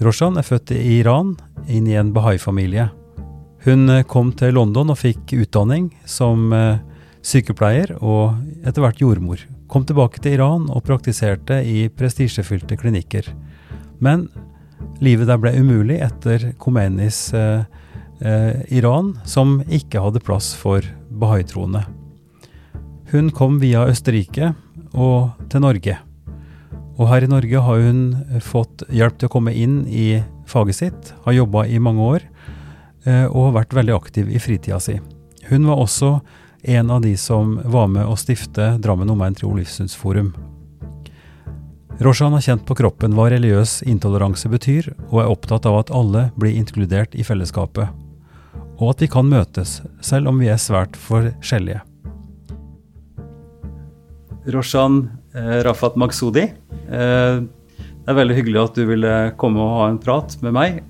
Roshan er født i Iran, inn i en bahai-familie. Hun eh, kom til London og fikk utdanning som eh, sykepleier og etter hvert jordmor. Kom tilbake til Iran og praktiserte i prestisjefylte klinikker. Men livet der ble umulig etter Khomeinis eh, eh, Iran, som ikke hadde plass for bahai-troende. Hun kom via Østerrike og til Norge. Og her i Norge har hun fått hjelp til å komme inn i faget sitt, har jobba i mange år eh, og har vært veldig aktiv i fritida si. Hun var også en av de som var med å stifte Drammen Omegn Tro Livssynsforum. Roshan har kjent på kroppen hva religiøs intoleranse betyr, og er opptatt av at alle blir inkludert i fellesskapet, og at vi kan møtes, selv om vi er svært forskjellige. Roshan eh, Rafat Maksudi, eh, det er veldig hyggelig at du ville komme og ha en prat med meg.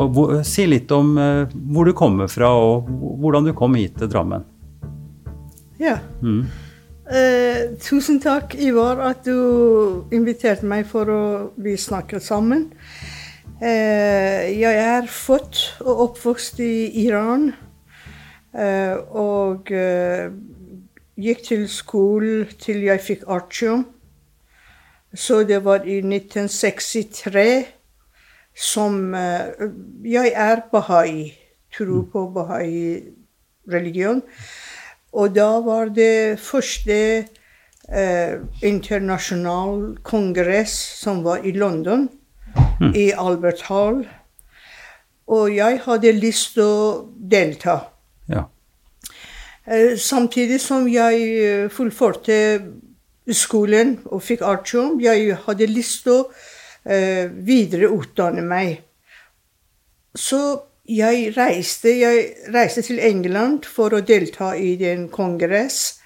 Og si litt om eh, hvor du kommer fra, og hvordan du kom hit til Drammen. Ja. Mm. Eh, tusen takk, Ivar, at du inviterte meg for å vi snakker sammen. Eh, jeg er født og oppvokst i Iran. eh, og eh, gikk til skolen til jeg fikk artium. Så det var i 1963 som eh, Jeg er bahai. Tror på bahai-religion. Og da var det første eh, internasjonal kongress som var i London, i Albert Hall. Og jeg hadde lyst til å delta. Eh, samtidig som jeg eh, fullførte skolen og fikk artium, jeg hadde lyst til å eh, videreutdanne meg. Så jeg reiste, jeg reiste til England for å delta i den kongress.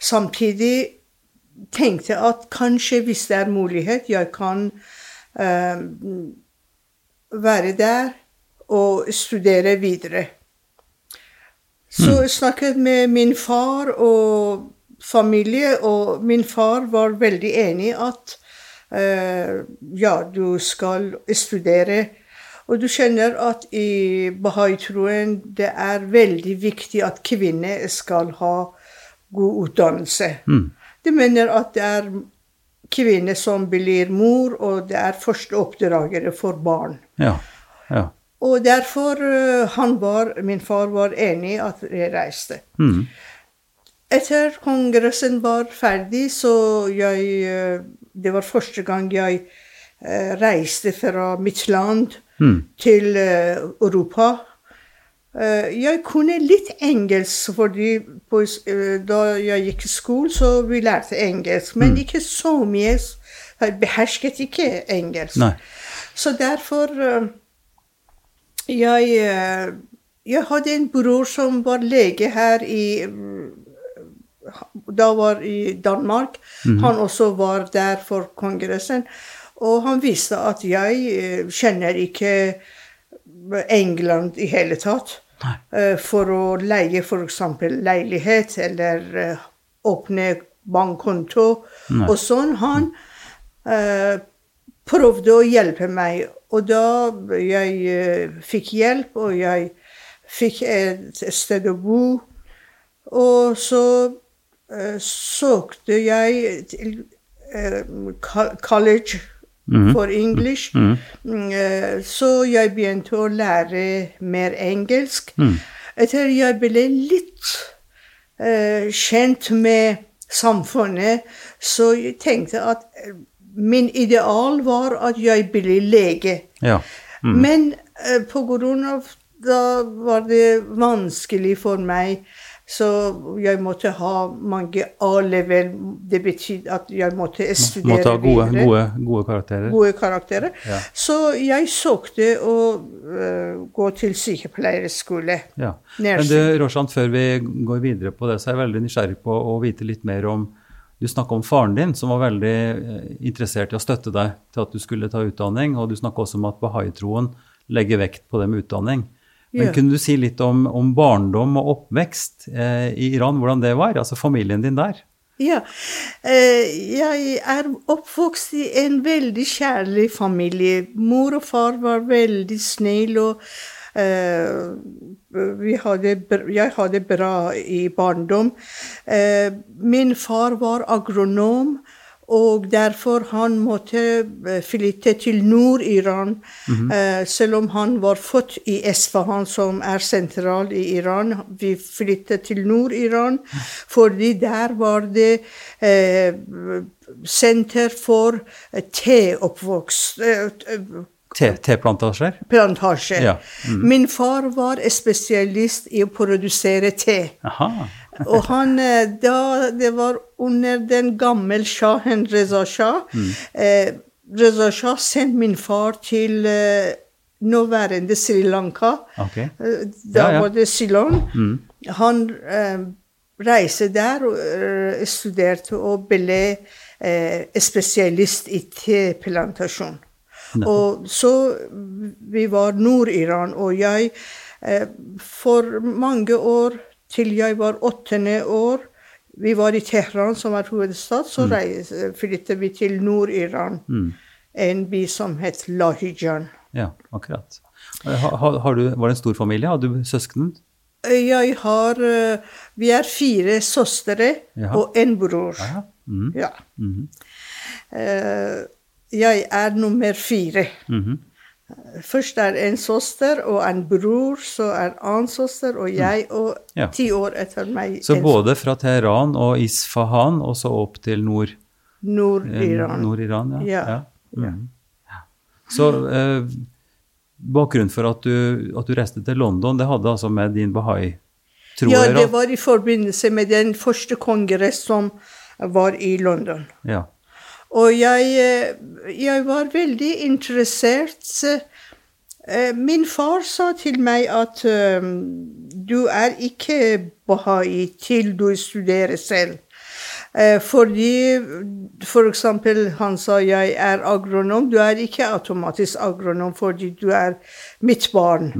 Samtidig tenkte jeg at kanskje hvis det er mulighet, jeg kan være der og studere videre. Så jeg snakket med min far og familie, og min far var veldig enig at uh, ja, du skal studere. Og du skjønner at i bahai-troen det er veldig viktig at kvinner skal ha god utdannelse. De mener at det er kvinner som blir mor, og det er første oppdragere for barn. Ja. ja. Og derfor eh, han var, min far var enig at jeg reiste. Mm. Etter kongressen var ferdig, så jeg eh, Det var første gang jeg eh, reiste fra mitt land til eh, Europa. Jeg kunne litt engelsk, fordi på, da jeg gikk i skolen, så vi lærte engelsk. Men ikke så mye. Jeg behersket ikke engelsk. Nei. Så derfor jeg, eh, jeg hadde en bror som var lege her i Da var i Danmark. Han også var der for kongressen. Og han visste at jeg eh, kjenner ikke England i hele tatt. Nei. For å leie f.eks. leilighet eller eh, åpne bankkonto og sånn. Han uh, prøvde å hjelpe meg. Og da jeg eh, fikk hjelp, og jeg fikk et sted å bo, og så eh, søkte jeg til eh, co- college for English. Mm, eh, Så jeg begynte å lære mer engelsk. Etter jeg ble litt kjent med samfunnet, så jeg tenkte at min ideal var at jeg ble lege. Ja. Men eh, på grunn av da var det vanskelig for meg Så jeg måtte ha mange A-level. Det betyr at jeg måtte studere Måtte ha gode, videre. gode, gode karakterer. Gode karakterer. Ja. Så jeg søkte å uh, gå til sykepleierskole. Ja. Men du, Roshan, før vi går videre på det, så er jeg veldig nysgjerrig på å vite litt mer om Du snakka om faren din, som var veldig eh, interessert i å støtte deg til at du skulle ta utdanning, og du snakka også om at bahai-troen legger vekt på det med utdanning. Men Ja. kunne du si litt om, om barndom og oppvekst eh, i Iran, hvordan det var? Altså familien din der? Ja. Eh, jeg er oppvokst i en veldig kjærlig familie. Mor og far var veldig snill, og eh, vi hadde, br- jeg hadde bra i barndom. Eh, min far var agronom. Og derfor han måtte eh, flytte til Nord-Iran, eh, selv om han var født i Esfahan, som er sentral i Iran. Vi flyttet til Nord-Iran fordi der var det eh, senter for teoppvokst. Te- Teplantasjer? plantasje. Ja, Min far var spesialist i å produsere te. Aha. Og han eh, da Det var under den gamle sjahen Reza Shah. Eh, Reza Shah sendte min far til eh, nåværende Sri Lanka. Ok. Eh, Da Ja, ja. var det Ceylon. Han eh, reiste der og eh, studerte og ble spesialist i teplantasjon. Og så vi var Nord-Iran, og jeg eh, For mange år, til jeg var åttende år Vi var i Teheran, som er hovedstad, så reiste, flyttet vi til Nord-Iran. En by som het Lahijan. Ja, akkurat. Har, har, har du, var det en stor familie? Hadde du søsken? Jeg har eh, Vi er fire søstre og en bror. Ja. Mm. Ja. Eh, jeg er nummer fire. Mhm. Først er en søster og en bror, så er annen søster og jeg, og Mm. Ja. ti år etter meg Så både fra Teheran og Isfahan og så opp til nord, eh, Nord-Iran. Nord ja. ja. Ja. Ja. Så eh, bakgrunnen for at du, at du reiste til London, det hadde altså med din bahai-tro Ja, det var i forbindelse med den første kongress som var i London. Ja. Og jeg, eh, jeg var veldig interessert. Eh, Min far sa til meg at eh, du er ikke bahai til du studerer selv. Fordi for eksempel han sa jeg er agronom. Du er ikke automatisk agronom fordi du er mitt barn.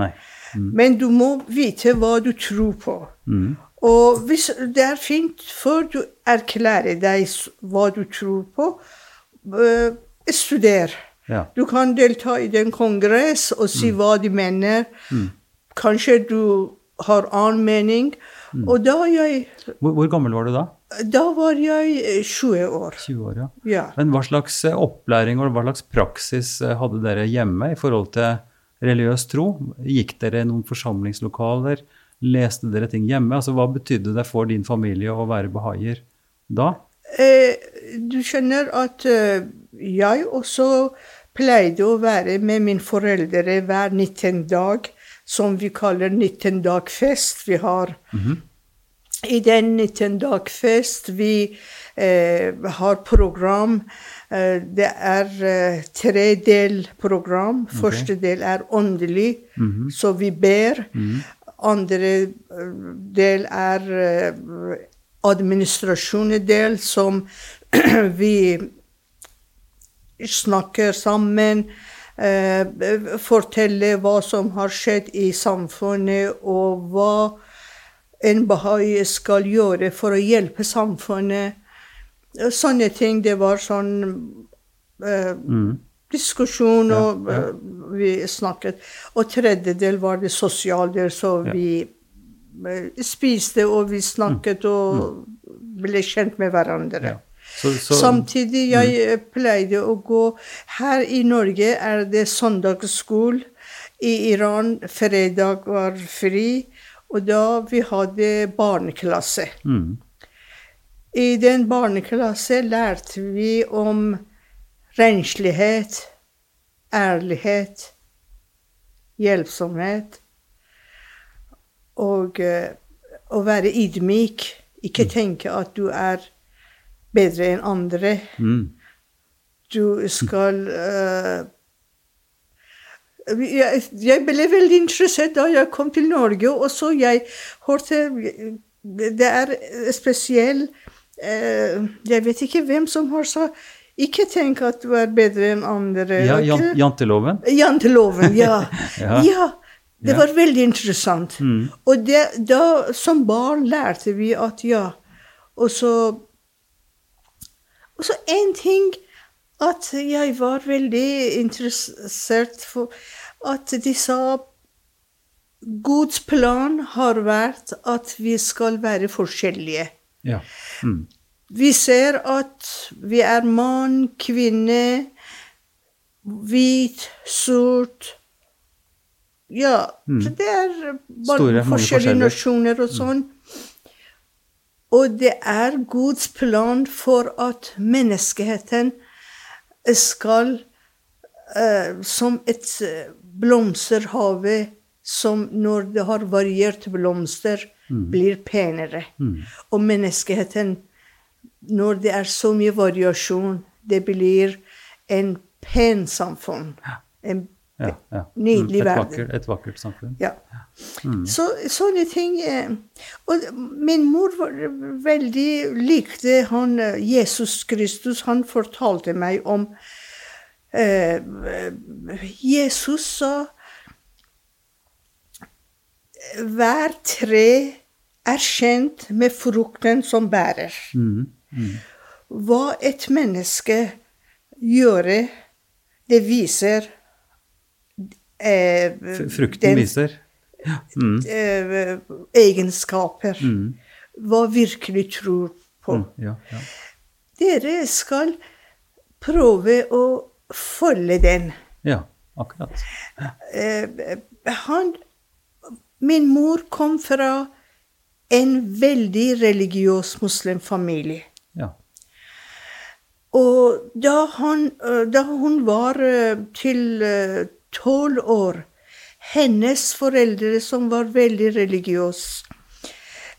Mm. Men du må vite hva du tror på. Mm. Og hvis det er fint før du erklærer deg hva du tror på, studer. Ja. Du kan delta i den kongress og si hva de mener. Kanskje du har annen mening. Og da, jeg, Hvor, hvor gammel var du da? da var jeg eh, 20 år. 20 år, ja. Ja. Men hva slags eh, opplæring og hva slags praksis eh, hadde dere hjemme i forhold til religiøs tro? Gikk dere i noen forsamlingslokaler? Leste dere ting hjemme? Altså, hva betydde det for din familie å være bahaier da? Eh, du skjønner at eh, jeg også pleide å være med mine foreldre hver 19 dag, som vi kaller 19 dag fest. Vi har I den 19 dag fest vi eh, har program. Eh, det er eh, tre del program. Første del er åndelig, så vi ber. Andre eh, del er administrasjonsdel, som vi snakker sammen. Eh, forteller hva som har skjedd i samfunnet, og hva en bahai skal gjøre for å hjelpe samfunnet. Eh, Sånne ting. Det var sånn eh, diskusjon, og ja. ja. vi snakket. Og tredjedel var det sosiale, så Ja. vi eh, spiste, og vi snakket og ble kjent med hverandre. Ja. Så, så, Samtidig jeg eh, pleide å gå Her i Norge er det søndagsskole. I Iran fredag var fri, og da vi hadde barneklasse. Mm. I den barneklasse lærte vi om renslighet, ærlighet, hjelpsomhet og eh, å være ydmyk. Ikke tenke at du er bedre enn andre. Mm. Du skal uh, jeg, jeg ble veldig interessert da jeg kom til Norge, og så jeg hørte Det er spesiell uh, Jeg vet ikke hvem som har sagt Ikke tenk at du er bedre enn andre. Ja, jan, janteloven? Janteloven, ja. Ja. ja. Det var veldig interessant. Mm. Og det, da, som barn lærte vi at ja. Og så Og så en ting at jeg var veldig interessert for at de sa Guds plan har vært at vi skal være forskjellige. Ja. Mm. Vi ser at vi er mann, kvinne, hvit, sort Ja, så det er Mm. Store, forskjellige. Mm. nasjoner og sånn. Og det er Guds plan for at menneskeheten skal eh, som et eh, blomsterhave som når det har variert blomster, Mm. blir penere. Og menneskeheten, når det er så mye variasjon, det blir en pen samfunn. En Ja, ja. Nydelig et verden. Vakkert, et vakkert samfunn. ja. Så sånne ting eh, Og min mor var veldig likte han eh, Jesus Kristus. Han fortalte meg om eh, Jesus sa Hver tre er kjent med frukten som bærer. Mm. Mm. Hva et menneske gjør, det viser eh, Frukten viser. Mm. eh, egenskaper. Mm. Hva virkelig tror på. Mm. Ja, ja. Dere skal prøve å følge den. ja, akkurat. Eh, han Min mor kom fra en veldig religiøs muslimfamilie. Ja. Og da, han, eh, da hun var eh, til eh, tolv år Hennes foreldre, som var veldig religiøse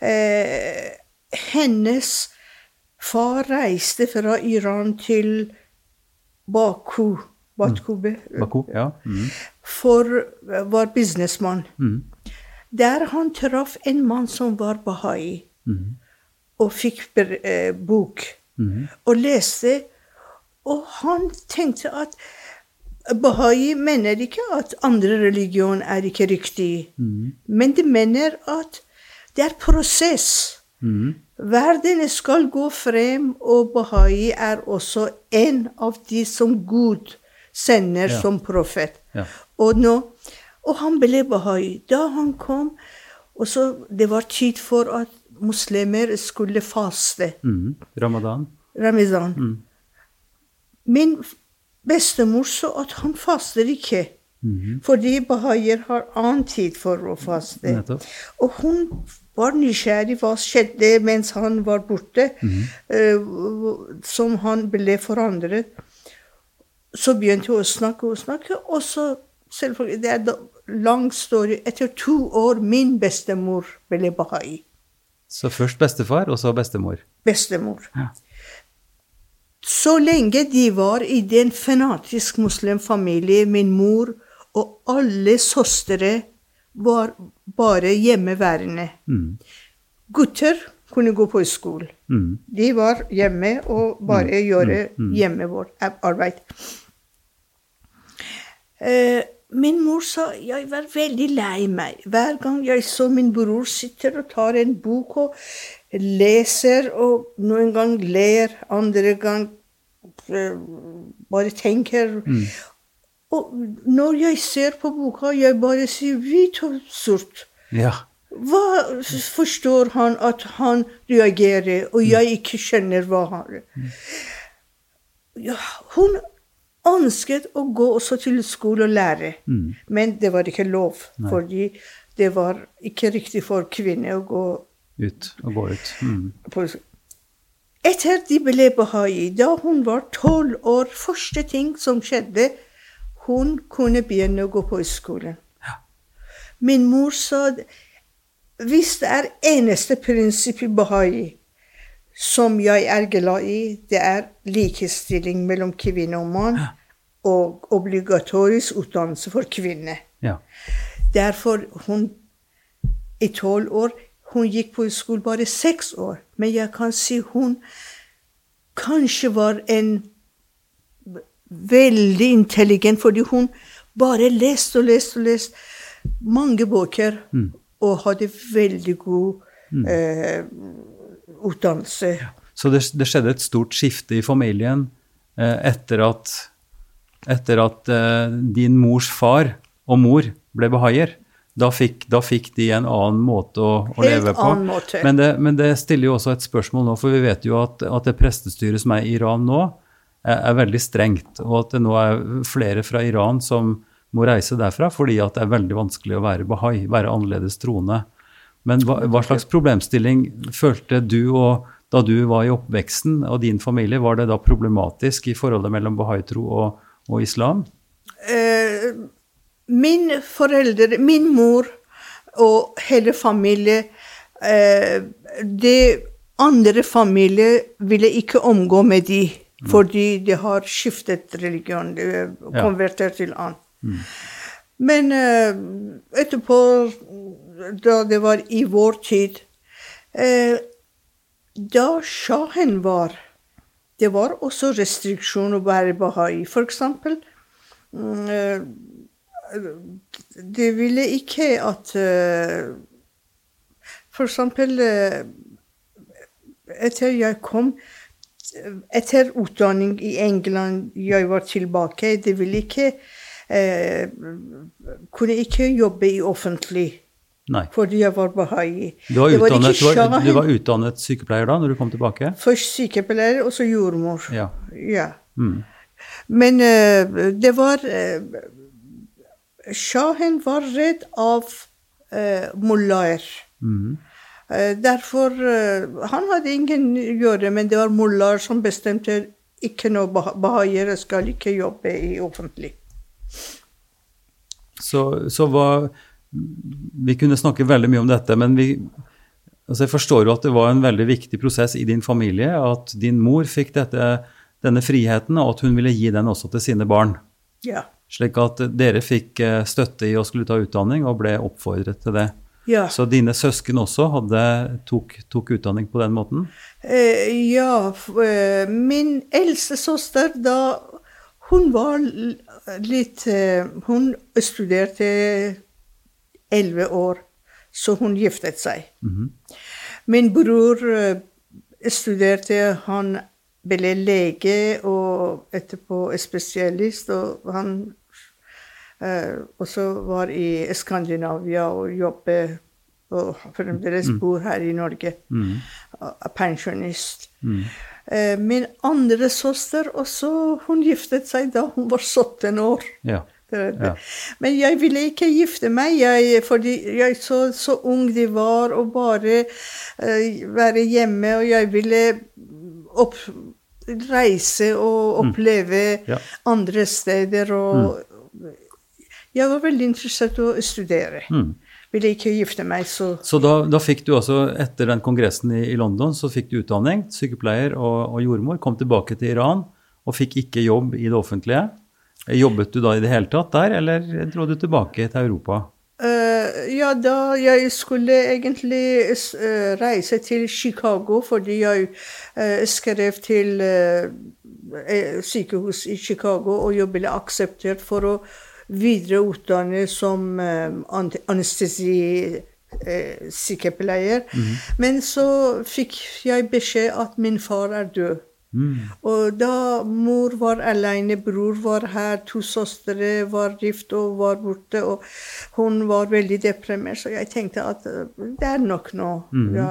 eh, Hennes far reiste fra Iran til Baku, Batkube, Baku. Ja. Mm. for var businessmann. Mm. Der han traff en mann som var bahai, Mm. og fikk eh, bok Mm. og leste. Og han tenkte at Bahai mener ikke at andre religion er ikke riktig, Mm. men de mener at det er prosess. Mm. Verden skal gå frem, og Bahai er også en av de som Gud sender Ja. som profet. Ja. Og, nå, og han ble Bahai. Da han kom, og så det var tid for at muslimer skulle faste. Mm. Ramadan. Ramadan. Mm. Min f- bestemor så at han faster ikke. Mm. Fordi bahaier har annen tid for å faste. Nettopp. Og hun var nysgjerrig hva skjedde mens han var borte, eh, som han ble forandret. Så begynte hun å snakke og snakke, og så selvfølgelig, Det er en lang story. Etter to år min bestemor ble bahai. Så først bestefar, og så bestemor. Bestemor. Ja. Så lenge de var i den fanatisk muslimfamilie, min mor og alle søstre var bare hjemmeværende. Mm. Gutter kunne gå på skole. Mm. De var hjemme og bare gjøre hjemmearbeid. arbeid. min mor sa jeg var veldig lei meg. Hver gang jeg så min bror sitter og tar en bok og leser, og noen gang ler, andre gang eh, bare tenker. Og når jeg ser på boka, jeg bare sier hvit og sort. Ja. Hva forstår han at han reagerer, og jeg ikke skjønner hva han ja, Hun ønsket å gå også til skole og lære, Mm. men det var ikke lov. Fordi det var ikke riktig for kvinner å gå Ut og gå ut. Mm. Etter de ble bahai, da hun var tolv år, første ting som skjedde, hun kunne begynne å gå på skolen. Min mor sa hvis det er eneste prinsipp i Bahai som jeg er glad i, det er likestilling mellom kvinne og mann, og obligatorisk utdannelse for kvinner. Ja. Derfor hun i tolv år Hun gikk på skole bare seks år, men jeg kan si hun kanskje var en veldig intelligent, fordi hun bare leste og leste og leste mange bøker, og hadde veldig god eh, utdannelse. Så det, det skjedde et stort skifte i familien eh, etter at, etter at eh, din mors far og mor ble bahaier. Da fikk, da fikk de en annen måte å, å leve på. måte. Men det, men det stiller jo også et spørsmål nå, for vi vet jo at, at det prestestyret som er i Iran nå, er, er veldig strengt. Og at det nå er flere fra Iran som må reise derfra fordi at det er veldig vanskelig å være bahai, være annerledes troende. Men hva, hva slags problemstilling følte du og da du var i oppveksten og din familie, var det da problematisk i forholdet mellom bahaitro og, og islam? Eh, min foreldre, min mor og hele familie eh, Det andre familie ville ikke omgå med de, fordi de har skiftet religion, de konvertert konvertert til annen. Men eh, etterpå, da det var i vår tid eh, Da sjahen var Det var også restriksjoner å være bahai. For eksempel mm, eh, Det ville ikke at eh, For eksempel eh, Etter jeg kom Etter utdanning i England, jeg var tilbake, det ville ikke eh, Kunne ikke jobbe i offentlig Nei. fordi jeg var bahai. Du var, utdannet, du, var, du var utdannet sykepleier da når du kom tilbake? Først sykepleier, og så jordmor. Ja. Ja. Mm. Men uh, det var eh, Sjahen var redd av uh, mullaer. Mm. Eh, derfor eh, Han hadde ingen å gjøre, men det var mullaer som bestemte ikke noe bah- bahaiere skal ikke jobbe i offentlig. Så, så hva Vi kunne snakke veldig mye om dette, men vi altså Jeg forstår jo at det var en veldig viktig prosess i din familie, at din mor fikk dette, denne friheten, og at hun ville gi den også til sine barn. Ja. Slik at dere fikk eh, støtte i å skulle ta utdanning, og ble oppfordret til det. ja. Så dine søsken også hadde, tok, tok utdanning på den måten? Eh, ja, eh, min eldste søster, da Hun var litt eh, Hun studerte elleve år, så hun giftet seg. Min bror studerte Han ble lege og etterpå spesialist, og han eh, også var i Skandinavia og jobbet og fremdeles bor her i Norge. Mm. Pensjonist. Eh, Min andre søster også, hun giftet seg da hun var 17 år. Ja. Ja. Men jeg ville ikke gifte meg, jeg, fordi jeg så, så ung de var, og bare uh, være hjemme, og jeg ville opp, reise og oppleve Ja. andre steder. Og Jeg var veldig interessert i å studere. Ville ikke gifte meg, så Så da, da fikk du altså, etter den kongressen i, i London, så fikk du utdanning, sykepleier og, og jordmor, kom tilbake til Iran og fikk ikke jobb i det offentlige. Jobbet du da i det hele tatt der, eller dro du tilbake til Europa? Uh, ja, da jeg skulle egentlig eh, reise til Chicago fordi jeg uh, skrev til uh, sykehus i Chicago, og jeg ble akseptert for å videreutdanne som uh, Mm. Men så fikk jeg beskjed at min far er død. Og da mor var alene, bror var her, to søstre var gift og var borte, og hun var veldig deprimert, så jeg tenkte at eh, det er nok nå ja,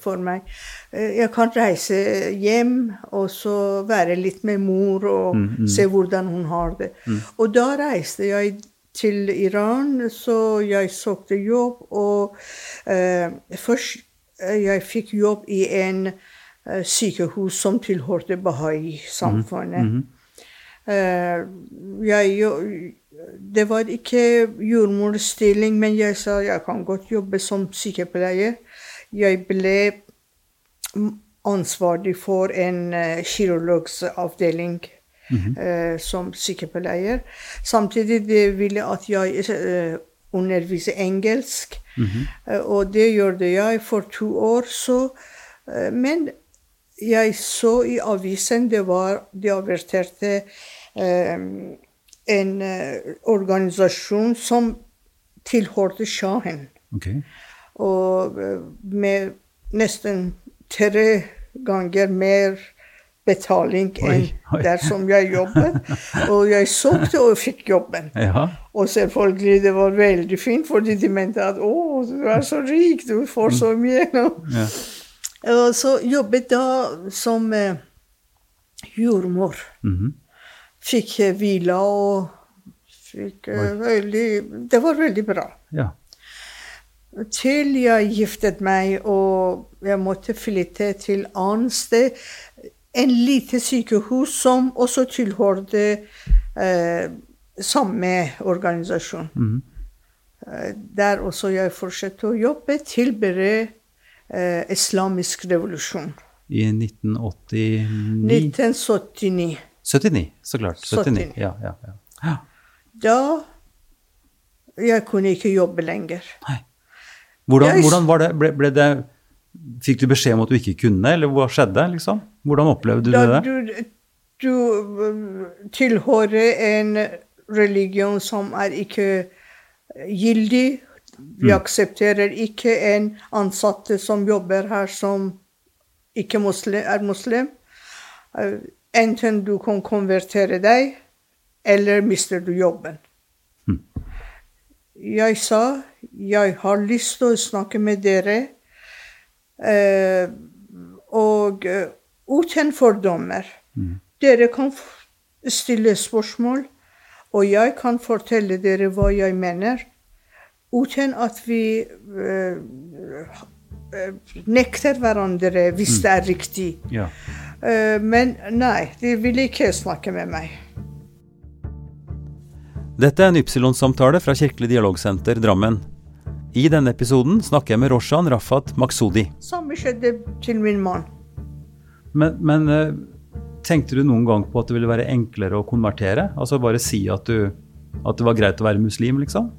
for meg. Eh, Jeg kan reise hjem og så være litt med mor og se hvordan hun har det. Og da reiste jeg til Iran, så jeg søkte jobb, og eh, først eh, jeg fikk jobb i en eh, sykehus som tilhørte Bahai-samfunnet. Eh, jeg, jo- det var ikke jordmorstilling, men jeg sa jeg kan godt jobbe som sykepleier. Jeg ble ansvarlig for en uh, kirurgsavdeling eh, som sykepleier. Samtidig det ville at jeg uh, undervise engelsk, Eh, og det gjorde jeg for to år. Så, eh, men jeg så i avisen det var De averterte eh, en eh, organisasjon som tilhørte sjahen. Ok. Og eh, med nesten tre ganger mer betaling enn der som jeg jobbet. Og jeg søkte og fikk jobben. Ja. Og selvfølgelig det var veldig fint, fordi de mente at å, du er så rik, du får så mye. nå». ja. Og så jobbet da som eh, jordmor. -hmm. Fikk eh, hvile og fikk eh, veldig Det var veldig bra. ja. Til jeg giftet meg og jeg måtte flytte til annet sted. En lite sykehus som også tilhørte eh, samme organisasjon. Mm -hmm. der også jeg fortsatte å jobbe til bare eh, islamisk revolusjon. I 1989 1979. 79, så klart. 79. 79. Ja, ja, ja. ja. Da jeg kunne ikke jobbe lenger. Hvordan, Jeg- hvordan var det? Ble, ble det Fikk du beskjed om at du ikke kunne, eller hva skjedde? liksom? Hvordan opplevde du Da det? du, du tilhører en religion som er ikke gyldig. Vi aksepterer ikke en ansatte som jobber her som ikke muslim, er muslim. Eh, Enten du kan konvertere deg, eller mister du jobben. Jeg sa jeg har lyst til å snakke med dere. Eh, og eh, uten fordommer. Dere kan stille spørsmål, og jeg kan fortelle dere hva jeg mener, uten at vi eh, eh, nekter hverandre hvis det er riktig. Ja. Eh, men nei, de ville ikke snakke med meg. Dette er en Ypsilon-samtale fra Kirkelig dialogsenter Drammen. I denne episoden snakker jeg med Roshan Rafat Maksudi. Samme skjedde til min mann. Men, men tenkte du noen gang på at det ville være enklere å konvertere? Altså bare si at, du, at det var greit å være muslim, liksom?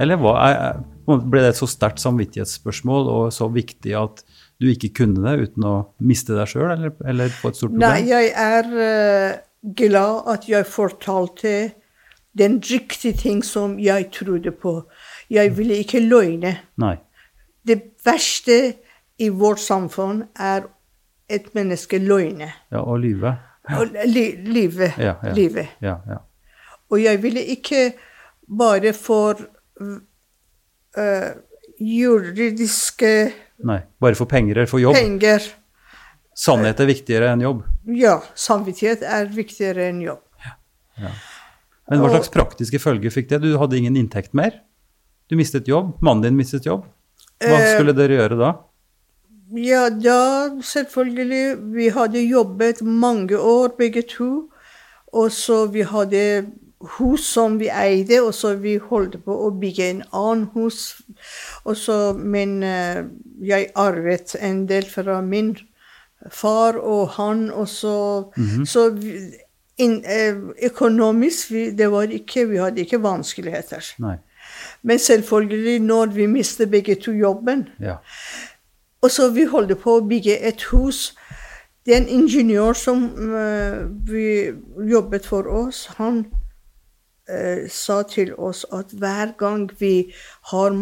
Eller er, ble det et så sterkt samvittighetsspørsmål og så viktig at du ikke kunne det uten å miste deg sjøl, eller, eller få et stort problem? Nei, jeg er eh, glad at jeg fortalte den riktige ting som jeg trodde på. Jeg ville ikke løgne. Nei. Det verste i vårt samfunn er et menneske løgne. Ja, og lyve. Og li livet. Ja, ja. livet. Ja, ja. Og jeg ville ikke bare for eh, juridiske Nei. Bare for penger eller for jobb. penger. Sannhet er viktigere enn jobb. Ja, samvittighet er viktigere enn jobb. Men hva slags praktiske følger fikk det? Du hadde ingen inntekt mer? Du mistet jobb? Mannen din mistet jobb? Hva Eh, skulle dere gjøre da? Ja, da selvfølgelig. Vi hadde jobbet mange år, begge to. Og så vi hadde hus som vi eide, og så vi holdt på å bygge en annen hus. Og så, men eh, jeg arvet en del fra min far og han, og så Så vi, inn- eh, økonomisk vi, det var ikke, vi hadde ikke vanskeligheter. Nei. Men selvfølgelig, når vi mistet begge to jobben, Ja. og så vi holdt på å bygge et hus. Det er en ingeniør som eh, vi jobbet for oss. Han sa til oss at hver gang vi har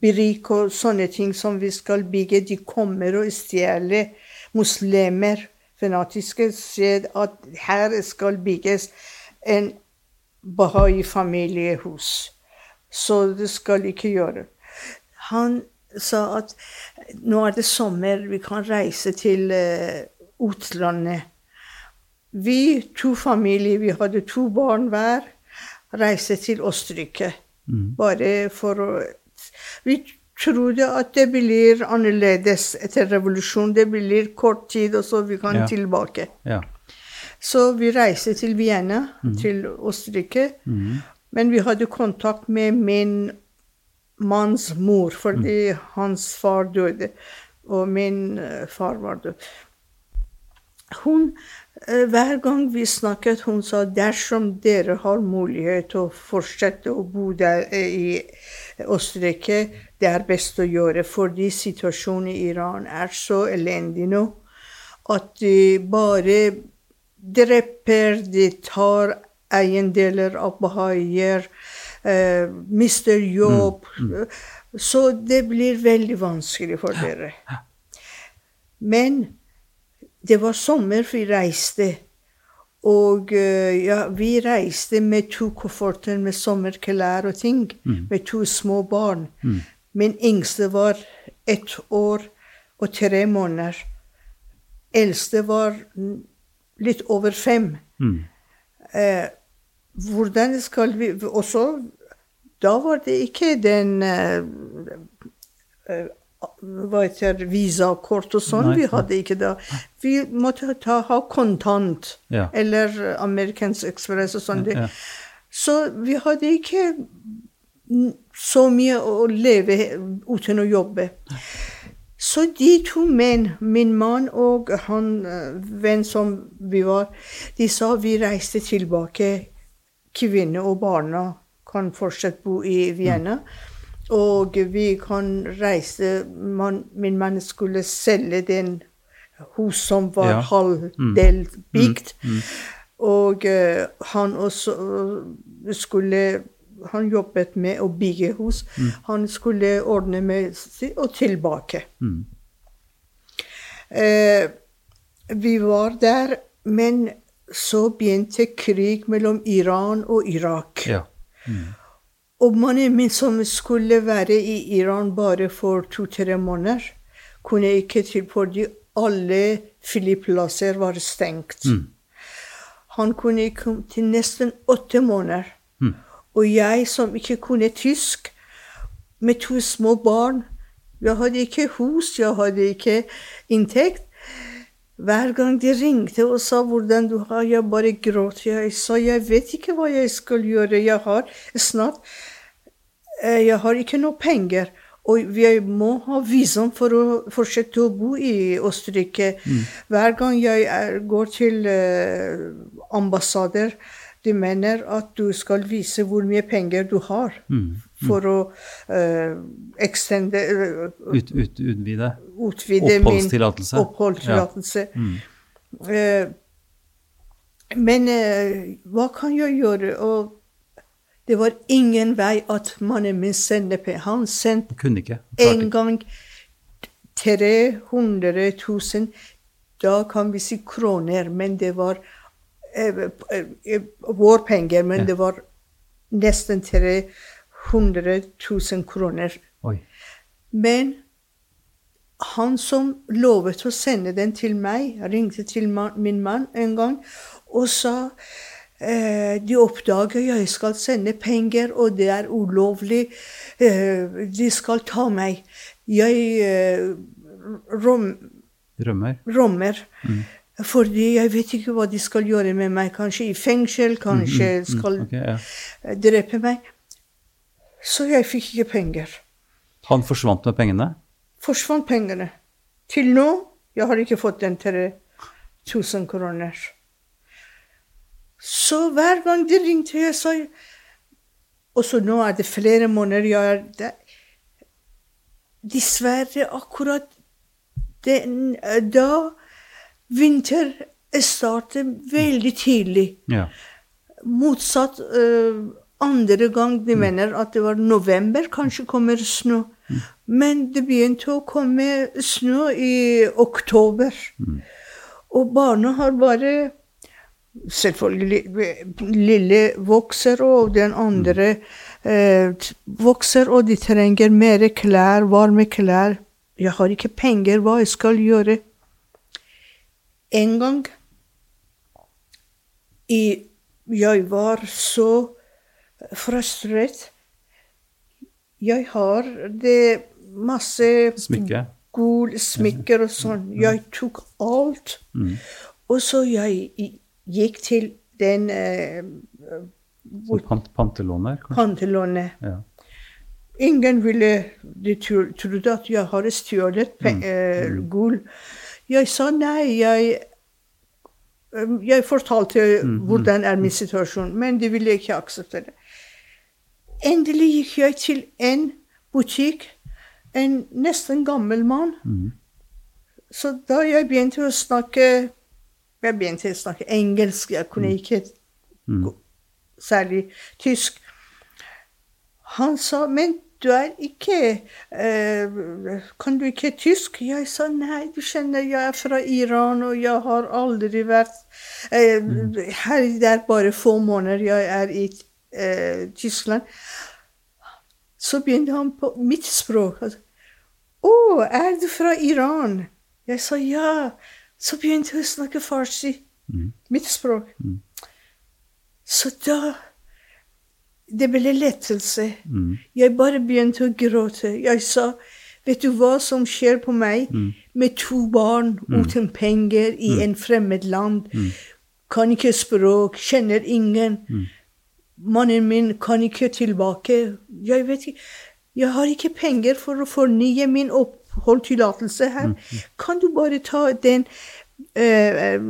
brik og sånne ting som vi skal bygge, de kommer og stjeler muslimer, fanatiske, sier at her skal bygges en Bahai-familiehus. Så det skal ikke gjøre. Han sa at nå er det sommer, vi kan reise til eh, utlandet. Vi, to familier, vi hadde to barn hver, reiste til Østerrike. Bare for å Vi trodde at det blir annerledes etter revolusjonen. Det blir kort tid, og så vi kan Ja. tilbake. ja. Så vi reiste til Vienna, til Østerrike. Men vi hadde kontakt med min manns mor, fordi hans far døde. Og min eh, far var død. Hun, eh, hver gang vi snakket, hun sa dersom dere har mulighet til å fortsette å bo der eh, i Østerrike, det er best å gjøre, fordi situasjonen i Iran er så elendig nå at de bare dreper, de tar eiendeler av bahaier, eh, mister jobb. Så det blir veldig vanskelig for dere. Men det var sommer vi reiste. Og eh, ja, vi reiste med to kofferter med sommerklær og ting. Med to små barn. Min yngste var ett år og tre måneder. Eldste var mm, litt over fem. Eh, hvordan skal vi Også da var det ikke den eh, eh, hva heter visakort og sånn. Vi hadde ikke det. Vi måtte ta, ha kontant. Ja. Eller Americans Express og sånn. Ja. Så vi hadde ikke mm, så mye å leve uten å jobbe. Så de to menn, min mann og han eh, venn som vi var, de sa vi reiste tilbake. Kvinner og barna kan fortsatt bo i Vienna. Og vi kan reise man, Min mann skulle selge den hus som var Ja. halvdelt bygd. Og uh, han også eh, skulle Han jobbet med å bygge hus. Han skulle ordne med og tilbake. Uh, vi var der, men så begynte krig mellom Iran og Irak. Ja. Og mannen min som skulle være i Iran bare for to-tre måneder, kunne ikke til fordi alle flyplasser var stengt. Han kunne ikke komme til nesten åtte måneder. Og jeg som ikke kunne tysk, med to små barn Jeg hadde ikke hus, jeg hadde ikke inntekt. Hver gang de ringte og sa 'hvordan du har', jeg bare gråt. Jeg sa 'jeg vet ikke hva jeg skal gjøre'. Jeg har snart eh, Jeg har ikke noe penger. Og jeg må ha visum for å fortsette å bo i Østerrike. Hver gang jeg går til eh, ambassader, de mener at du skal vise hvor mye penger du har for å uh, extende, uh, Ut, ut, utvide. utvide min Oppholdstillatelse. Ja. Mm. Uh, men eh, hva kan jeg gjøre? Og det var ingen vei at mannen min sendte penger. Han sendte. En gang 300 000. Da kan vi si kroner, men det var eh, eh, vår penger. Men det var nesten 300 000 kroner. Oi. Men han som lovet å sende den til meg, ringte til min mann en gang og sa eh, de oppdager jeg skal sende penger, og det er ulovlig. Eh, de skal ta meg. Jeg eh, rom, Rømmer. rommer. Fordi jeg vet ikke hva de skal gjøre med meg. Kanskje i fengsel, kanskje skal okay, ja. eh, drepe meg. Så jeg fikk ikke penger. Han forsvant med pengene? forsvant pengene. Til nå jeg har ikke fått den 3000 kroner. Så hver gang de ringte, jeg sa Og så nå er det flere måneder jeg er der. Dessverre, akkurat den, da vinter starter veldig tidlig Ja. motsatt uh, andre gang de mener at det var november, kanskje kommer snø. Men det begynte å komme snø i oktober. Og barna har bare Selvfølgelig lille vokser, og den andre eh, vokser, og de trenger mer klær, varme klær. Jeg har ikke penger, hva jeg skal gjøre? En gang i, jeg var så frustrert. Jeg har det masse Smykke. Gul smykker og sånn. Jeg tok alt. Og så jeg gikk til den eh, pant, pantelåner, kanskje? pantelånet. Ja. Ingen ville De trodde at jeg hadde stjålet mm. eh, gull. Jeg sa nei, jeg Jeg fortalte hvordan er min situasjon, men de ville ikke akseptere. Endelig gikk jeg til en butikk, en nesten gammel mann. Så da jeg begynte å snakke Jeg begynte å snakke engelsk, jeg kunne ikke gå- særlig tysk. Han sa, men du er ikke eh, Kan du ikke tysk? Jeg sa nei, du skjønner, jeg er fra Iran, og jeg har aldri vært eh, her. Det er bare få måneder jeg er i eh, Tyskland. Så begynte han på mitt språk. Å, er du fra Iran? Jeg sa ja. Så begynte jeg å snakke farsi. Mitt språk. Så da Det ble lettelse. Jeg bare begynte å gråte. Jeg sa Vet du hva som skjer på meg med to barn uten penger i en fremmed land? Kan ikke språk, kjenner ingen. Mannen min kan ikke tilbake. Jeg vet ikke Jeg har ikke penger for å fornye min oppholdstillatelse her. Kan du bare ta den Uh,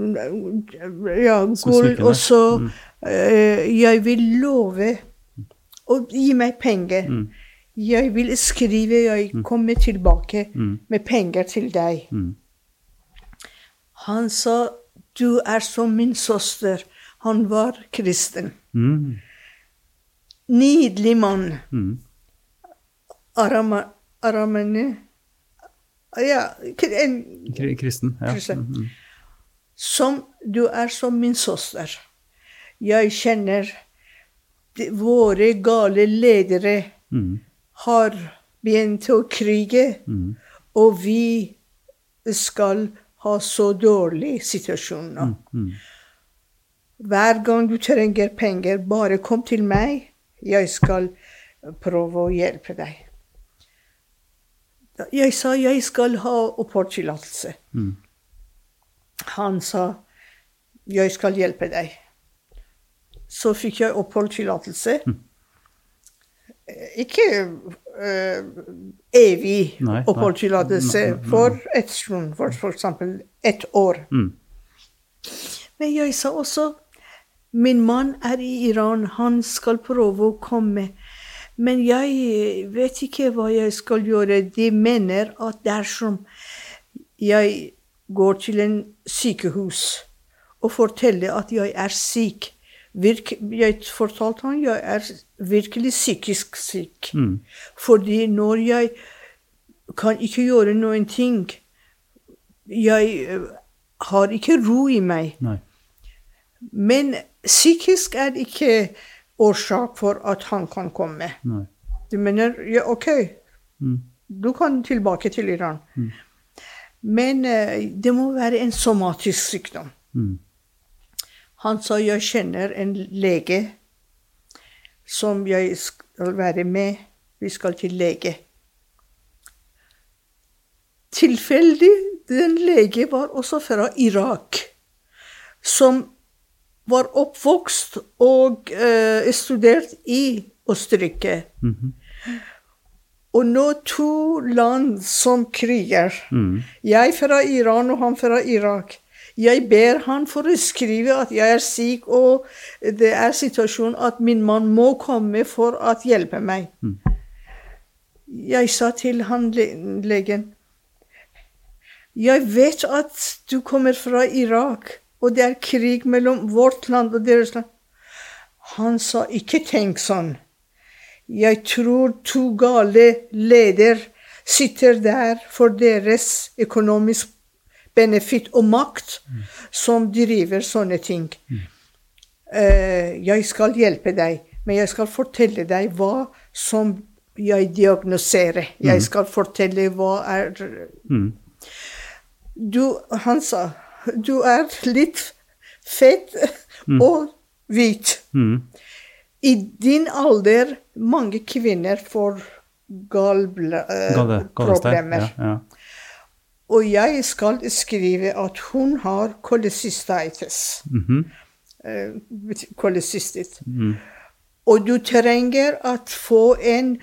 ja, gull, og så uh, Jeg vil love å gi meg penger. Jeg vil skrive, jeg kommer tilbake med penger til deg. Han sa, du er som min søster. Han var kristen. Mm. Nydelig mann. Mm. Arama, aramene Ja, en, Kristen. Ja. Kristen. Mm. som du er som min søster. Jeg kjenner de, våre gale ledere Mm. har begynt å krige, Mm. og vi skal ha så dårlig situasjon nå. Mm. Hver gang du trenger penger, bare kom til meg. Jeg skal prøve å hjelpe deg. Jeg sa jeg skal ha oppholdstillatelse. Mm. Han sa jeg skal hjelpe deg. Så fikk jeg oppholdstillatelse. Ikke uh, evig oppholdstillatelse mm, mm. for et stund, for f.eks. ett år. Mm. Men jeg sa også min mann er i Iran, han skal prøve å komme. Men jeg vet ikke hva jeg skal gjøre. De mener at dersom jeg går til en sykehus og forteller at jeg er syk virk, Jeg fortalte han jeg er virkelig psykisk syk. Mm. Fordi når jeg kan ikke gjøre noen ting Jeg eh, har ikke ro i meg. Nei. Men psykisk er ikke årsak for at han kan komme. Nei. Du mener ja, OK, Mm. du kan tilbake til Iran. Men eh, det må være en somatisk sykdom. Mm. Han sa jeg kjenner en lege som jeg skal være med. Vi skal til lege. Tilfeldig, den lege var også fra Irak. Som var oppvokst og eh, studert i Østerrike. Mhm. Og nå to land som kriger. Mm. Jeg fra Iran og han fra Irak. Jeg ber han for å skrive at jeg er syk, og det er situasjonen at min mann må komme for å hjelpe meg. Jeg sa til han legen Jeg vet at du kommer fra Irak, og det er krig mellom vårt land og deres land. Han sa ikke tenk sånn. Jeg tror to gale leder sitter der for deres økonomisk benefit og makt, som driver sånne ting. Eh, jeg skal hjelpe deg, men jeg skal fortelle deg hva som jeg diagnoserer. Jeg skal fortelle hva er Mm. du, Han sa du er litt fett og hvit. Mm. I din alder mange kvinner får Gale, eh, problemer. Ja, ja. Og jeg skal skrive at hun har kolesistitis. -hmm. eh, Mm. Og du trenger å få en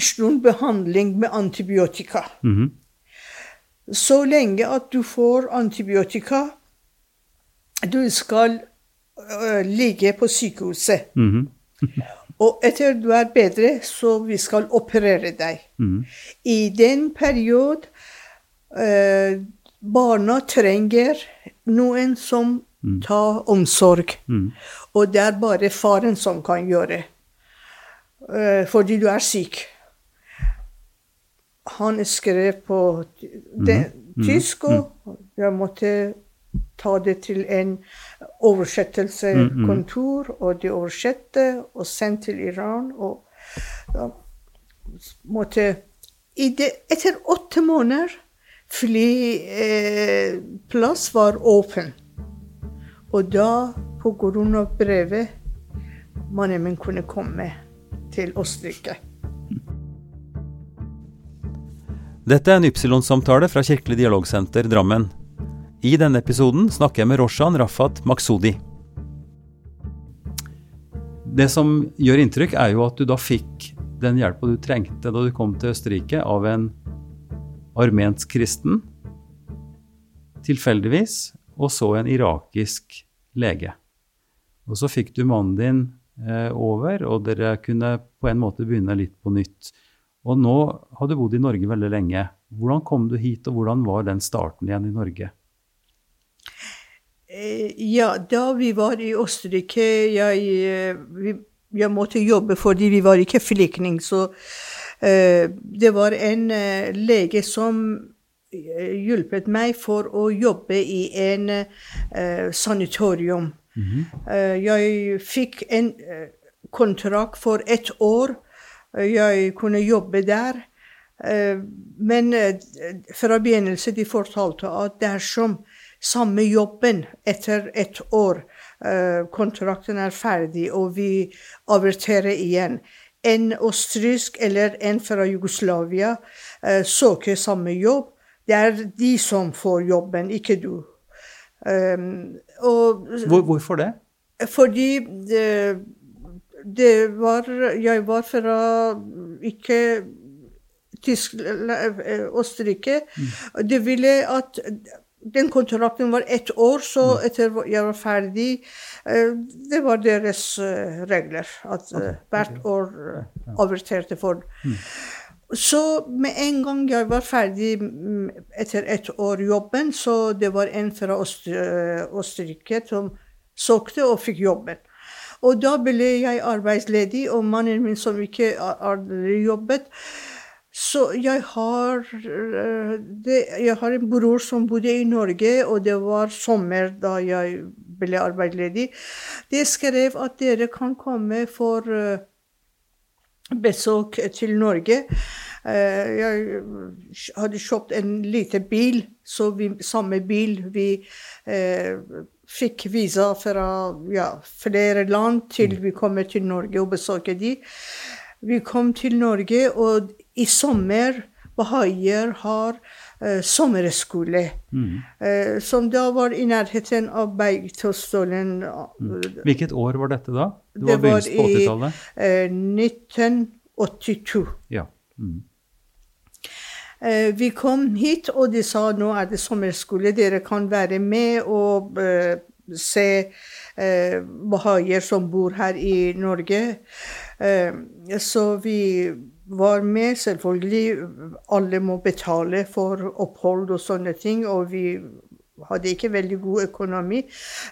stund behandling med antibiotika. Mhm. Så lenge at du får antibiotika, du skal uh, ligge på sykehuset. Mhm. Og etter du er bedre, så vi skal operere deg. Mhm. I den periode øh, barna trenger noen som tar omsorg. Mm. Og det er bare faren som kan gjøre. eh, fordi du er syk. Han skrev på det, tysk, og jeg måtte ta det til en oversettelseskontor, og de oversette og sendte til Iran. Og da måtte i det, Etter åtte måneder flyplass eh, var åpen. Og da, på grunn av brevet, mannen min kunne komme til Østerrike. Dette er en Ypsilon-samtale fra Kirkelig dialogsenter Drammen. I denne episoden snakker jeg med Roshan Rafat Maksudi. Det som gjør inntrykk, er jo at du da fikk den hjelpa du trengte da du kom til Østerrike, av en armensk kristen, tilfeldigvis, og så en irakisk lege. Og så fikk du mannen din eh, over, og dere kunne på en måte begynne litt på nytt. Og nå har du bodd i Norge veldig lenge. Hvordan kom du hit, og hvordan var den starten igjen i Norge? Eh, Ja, da vi var i Østerrike jeg, eh, jeg måtte jobbe fordi vi var ikke flyktninger. Så det var en eh, lege som eh, hjulpet meg for å jobbe i en eh, sanatorium. Eh, jeg fikk en eh, kontrakt for ett år. Eh, Jeg kunne jobbe der. Eh, Men eh, fra begynnelsen de fortalte at dersom samme jobben etter et år, eh, kontrakten er ferdig, og vi averterer igjen, en østerriksk eller en fra Jugoslavia eh, søker samme jobb, det er de som får jobben, ikke du. Um, og Hvor, hvorfor det? fordi det, det var Jeg var fra ikke Tyskland, Østerrike. Mm. Det ville at den kontrakten var ett år, så etter jeg var ferdig eh, Det var deres eh, regler. At eh, hvert år averterte for så med en gang jeg var ferdig mm, etter et år jobben, så det var en fra Øst- Østerrike som søkte og fikk jobben. Og da ble jeg arbeidsledig, og mannen min som ikke jobbet. Så jeg har, det, jeg har en bror som bodde i Norge, og det var sommer da jeg ble arbeidsledig. De skrev at dere kan komme for øh, besøk til Norge. Eh, Jeg hadde kjøpt en liten bil, så vi, samme bil vi eh, fikk visa fra ja, flere land til vi kommer til Norge og besøker de. Vi kom til Norge, og i sommer bahaier har eh, sommerskole. Eh, som da var i nærheten av Beitostølen. Hvilket år var dette da? Det Det var var på i 80-tallet? eh, 1982. Ja. Mm. Eh, Vi kom hit, og de sa nå er det sommerskole, dere kan være med og eh, se eh, bahaier som bor her i Norge. Eh, så vi var med, selvfølgelig. Alle må betale for opphold og sånne ting, og vi hadde ikke veldig god økonomi.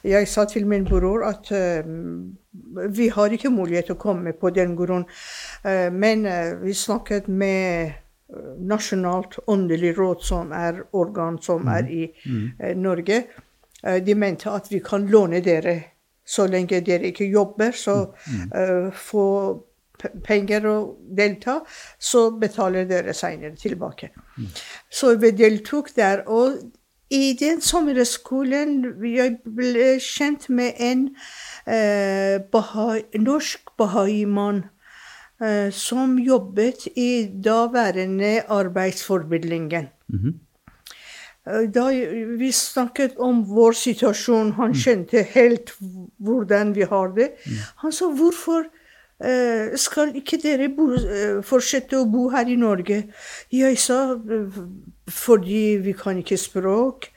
Jeg sa til min bror at uh, vi har ikke mulighet til å komme på den grunn. Uh, men uh, vi snakket med Nasjonalt åndelig råd, som er organ som er i eh, Norge. Eh, de mente at vi kan låne dere så lenge dere ikke jobber, så eh, få penger og delta, så betaler dere senere tilbake. Så vi deltok der. Og i den sommerskolen jeg ble kjent med en eh, bahai, norsk bahai-mann eh, som jobbet i daværende arbeidsformidlingen. Mm -hmm. Da vi snakket om vår situasjon, han skjønte helt hvordan vi har det. Han sa 'Hvorfor skal ikke dere bo, eh, fortsette å bo her i Norge?' Jeg sa eh, 'fordi vi kan ikke språk'.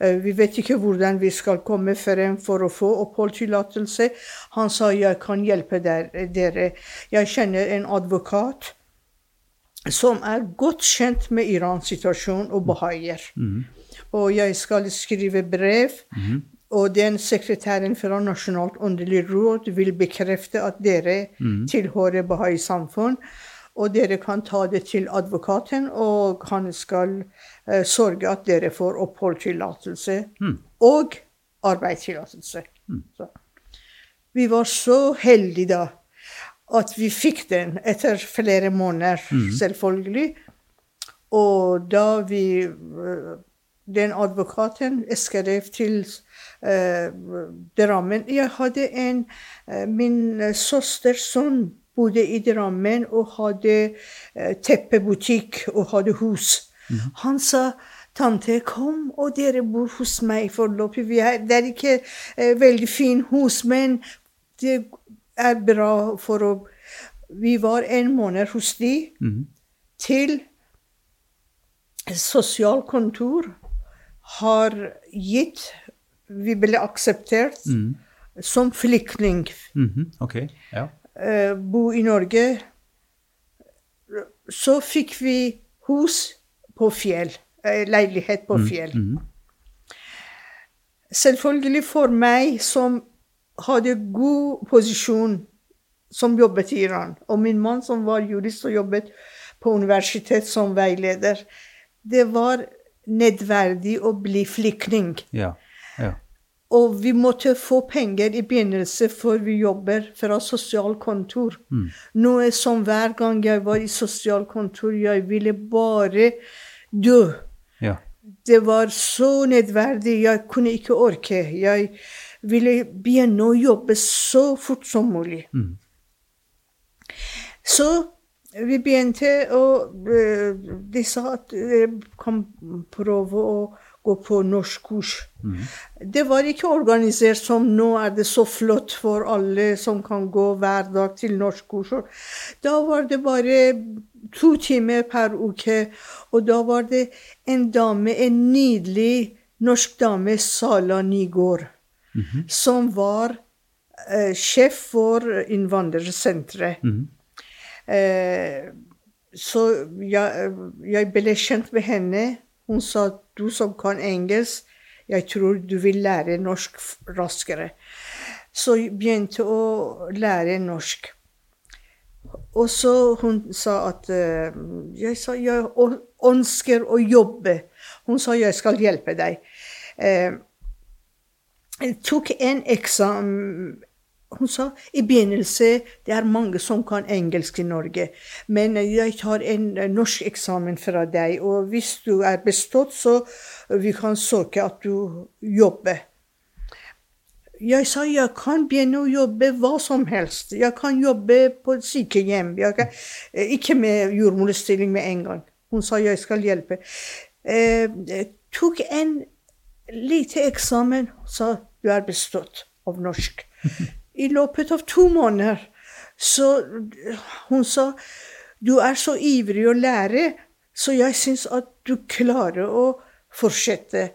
Eh, Vi vet ikke hvordan vi skal komme frem for å få oppholdstillatelse. Han sa 'jeg kan hjelpe der, dere'. Jeg kjenner en advokat som er godt kjent med Irans situasjon og bahaier. Og jeg skal skrive brev, og den sekretæren fra Nasjonalt åndelig råd vil bekrefte at dere tilhører Bahai-samfunn. Og dere kan ta det til advokaten, og han skal eh, sørge at dere får oppholdstillatelse og arbeidstillatelse. Mm. Vi var så heldige da at vi fikk den etter flere måneder, selvfølgelig. Og da vi eh, Den advokaten skrev til Drammen Jeg hadde en eh, Min eh, søsters sønn bodde i Drammen og hadde eh, teppebutikk og hadde hus. Han sa Tante, kom, og dere bor hos meg foreløpig. Det er ikke eh, veldig fint hus, men det er bra for å Vi var en måned hos de, til sosialkontor har gitt Vi ble akseptert som flyktning. Mm -hmm. okay. ja. uh, bo i Norge. Så fikk vi hus på fjell. Uh, Leilighet på fjell. Selvfølgelig for meg som hadde god posisjon som jobbet i Iran, og min mann som var jurist og jobbet på universitet som veileder. Det var nedverdig å bli flyktning. Ja. Ja. Og vi måtte få penger i begynnelsen før vi jobber fra sosialkontor. Noe som hver gang jeg var i sosialkontor, jeg ville bare dø. ja. Det var så nedverdig. Jeg kunne ikke orke. Jeg ville begynne å jobbe så fort som mulig. Så vi begynte å eh, De sa at dere kan prøve å gå på norskkurs. Det var ikke organisert som nå er det så flott for alle som kan gå hver dag til norskkurs. Da var det bare to timer per uke, og da var det en dame, en nydelig norsk dame, Sala Nygård, som var eh, sjef for innvandrersenteret. Eh, så jeg, jeg ble kjent med henne. Hun sa du som kan engelsk, jeg tror du vil lære norsk raskere. Så jeg begynte å lære norsk. Og så hun sa at eh, Jeg sa jeg ønsker å jobbe. Hun sa jeg skal hjelpe deg. Eh, jeg tok en eksamen Hun sa i begynnelsen det er mange som kan engelsk i Norge, men jeg tar en eh, norsk eksamen fra deg, og hvis du er bestått, så vi kan søke at du jobber. Jeg sa jeg kan begynne å jobbe hva som helst. Jeg kan jobbe på et sykehjem. Kan, eh, ikke med jordmorstilling med en gang. Hun sa jeg skal hjelpe. Eh, jeg tok en lite eksamen, sa du er bestått av norsk. I løpet av to måneder så Hun sa du er så ivrig å lære, så jeg syns at du klarer å fortsette.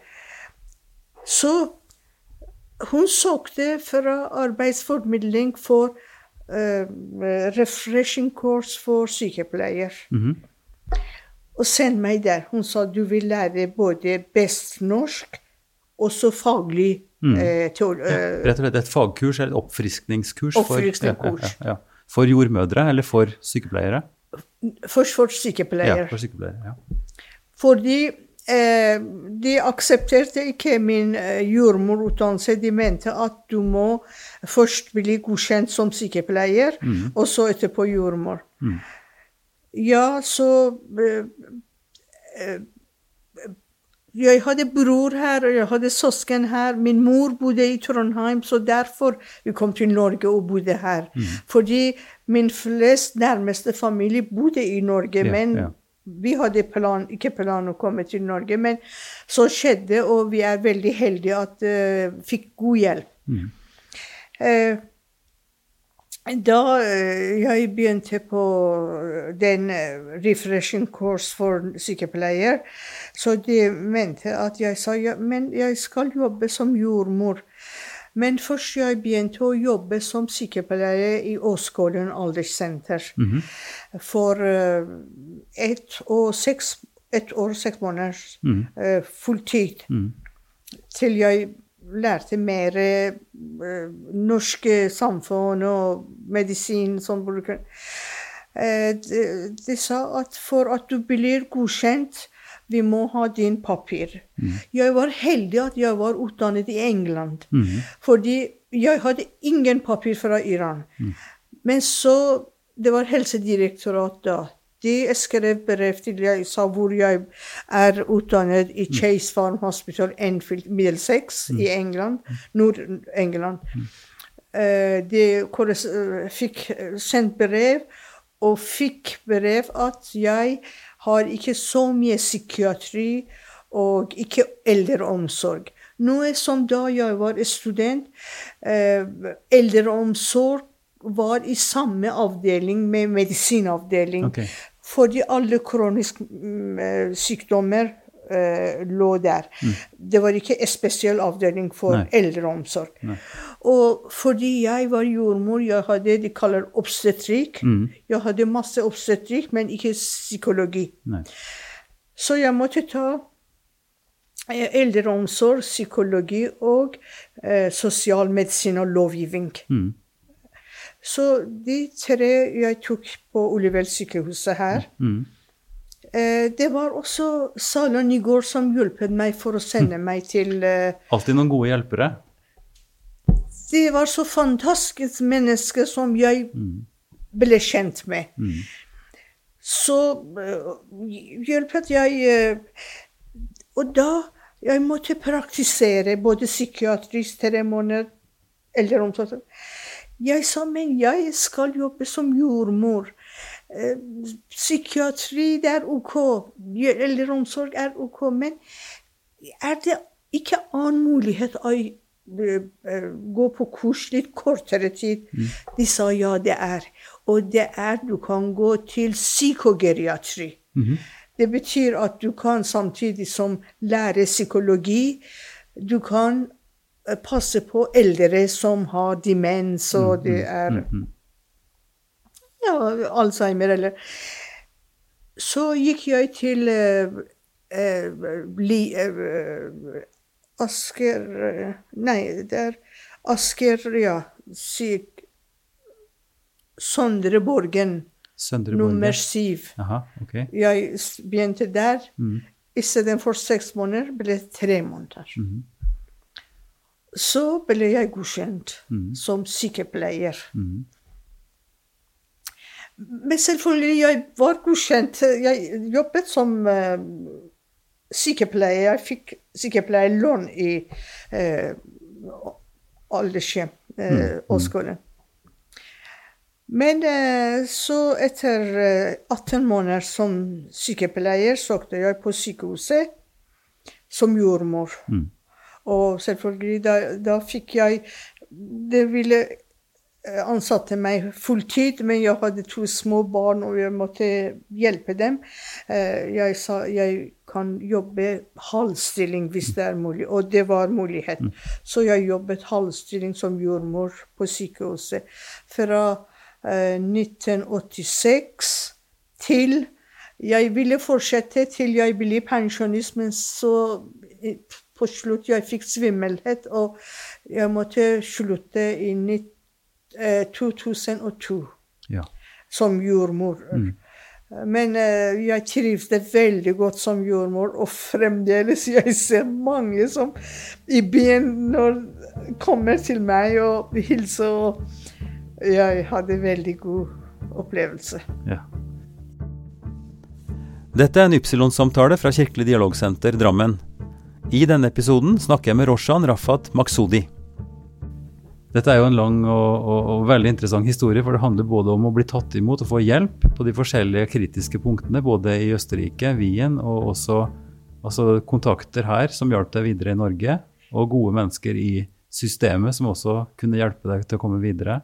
Så hun søkte fra arbeidsformidling for uh, refreshing course for sykepleier. Og send meg der. Hun sa du vil lære både best norsk og så faglig eh, teol- ja, Rett og slett et fagkurs eller et oppfriskningskurs for, Oppfriskningskurs. Ja, ja, ja. for jordmødre eller for sykepleiere? Først for Ja, for sykepleiere, ja. Fordi eh, de aksepterte ikke min eh, jordmorutdannelse. De mente at du må først bli godkjent som sykepleier, og så etterpå jordmor. Ja, så eh, eh, Jeg hadde bror her, og jeg hadde søsken her. Min mor bodde i Trondheim, så derfor vi kom til Norge og bodde her. Fordi min flest nærmeste familie bodde i Norge, Ja, men ja. Vi hadde plan, ikke plan å komme til Norge, men så skjedde, og vi er veldig heldige at uh, fikk god hjelp. Eh, da uh, jeg begynte på den eh, refreshing course for sykepleier, så de mente at jeg sa ja, men jeg skal jobbe som jordmor. Men først jeg begynte å jobbe som sykepleier i Åsgården alderssenter. For eh, ett seks, et år, seks måneder eh, fulltid. Til jeg lærte mer uh, norske samfunn og medisin som bruker. Eh, de, de sa at for at du blir godkjent, vi må ha din papir. Jeg var heldig at jeg var utdannet i England. Fordi jeg hadde ingen papir fra Iran. Men så Det var helsedirektoratet. De skrev brev til jeg sa hvor jeg er utdannet i Chase Farm Hospital, Enfield, Middlesex i England. Nord-England. Eh, De eh, fikk sendt brev, og fikk brev at jeg har ikke så mye psykiatri og ikke eldreomsorg. Noe som da jeg var student, eh, eldreomsorg var i samme avdeling med medisinavdeling. Okay. Fordi alle kroniske mm, eh, sykdommer eh, lå der. Det var ikke en spesiell avdeling for Nei. eldreomsorg. Og fordi jeg var jordmor, jeg hadde det de kaller obstetrik. Jeg hadde masse obstetrikk, men ikke psykologi. Nei. Så jeg måtte ta eh, eldreomsorg, psykologi og eh, sosialmedisin og lovgivning. Så de tre jeg tok på Olivell sykehuset her eh, Det var også Sala Nygaard som hjulpet meg for å sende meg til eh, Alltid noen gode hjelpere. Det var så fantastisk menneske som jeg ble kjent med. Så uh, hjelpet jeg eh, Og da jeg måtte praktisere både psykiatrisk tre måneder omsorg. Jeg sa, men jeg skal jobbe som jordmor. Eh, Psykiatri, det er OK. Eldreomsorg er OK. Men er det ikke annen mulighet å eh, eh, gå på kurs litt kortere tid? De sa ja, det er. Og det er du kan gå til psykogeriatri. Det betyr at du kan samtidig som lære psykologi, du kan passe på eldre som har demens, og det er ja, Alzheimer eller Så gikk jeg til eh, eh, li, eh, Asker Nei, det er Asker, ja. Syk Sondre Borgen, Søndre nummer syv. Aha, okay. Jeg begynte der. Istedenfor seks måneder ble det tre måneder. Så ble jeg godkjent som sykepleier. Men selvfølgelig, jeg var godkjent. Jeg jobbet som uh, sykepleier. Jeg fikk sykepleierlån i uh, aldershjem, uh, skole. Men uh, så etter eh, 18 måneder som sykepleier søkte jeg på sykehuset som jordmor. Og selvfølgelig, da, da fikk jeg Det ville eh, ansatte meg fulltid, men jeg hadde to små barn, og jeg måtte hjelpe dem. Eh, Jeg sa jeg kan jobbe halvstilling hvis det er mulig, og det var mulighet. Så jeg jobbet halvstilling som jordmor på sykehuset fra eh, 1986 til Jeg ville fortsette til jeg ble pensjonist, men så eh, på slutt jeg fikk svimmelhet, og jeg måtte slutte i nitt- eh, 2002 Ja. som jordmor. Men uh, jeg trivdes veldig godt som jordmor, og fremdeles jeg ser mange som i byen når kommer til meg og hilser. og Jeg hadde veldig god opplevelse. Ja. Dette er en Ypsilon-samtale fra Kirkelig dialogsenter Drammen. I denne episoden snakker jeg med Roshan Rafat Maksudi. Dette er jo en lang og, og, og veldig interessant historie, for det handler både om å bli tatt imot og få hjelp på de forskjellige kritiske punktene, både i Østerrike, Wien, og også altså kontakter her som hjalp deg videre i Norge, og gode mennesker i systemet som også kunne hjelpe deg til å komme videre.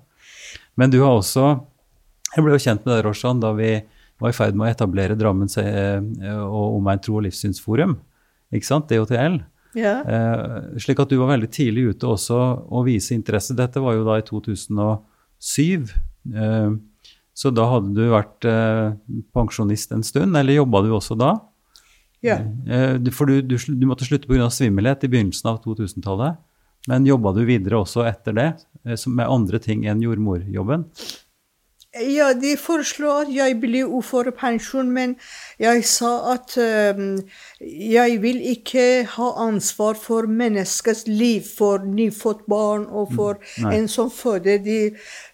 Men du har også Jeg ble jo kjent med deg, Roshan, da vi var i ferd med å etablere Drammen eh, og Omegn tro- og livssynsforum, ikke sant, DHTL. Ja. Eh, slik at du var veldig tidlig ute også å vise interesse. Dette var jo da i 2007. Eh, så da hadde du vært eh, pensjonist en stund, eller jobba du også da? ja. Eh, for du, du, du måtte slutte pga. svimmelhet i begynnelsen av 2000-tallet. Men jobba du videre også etter det, eh, med andre ting enn jordmorjobben? Ja, de foreslo at jeg ble uførepensjon, men jeg sa at øhm, jeg vil ikke ha ansvar for menneskets liv, for nyfødt barn og for mm. en som føder de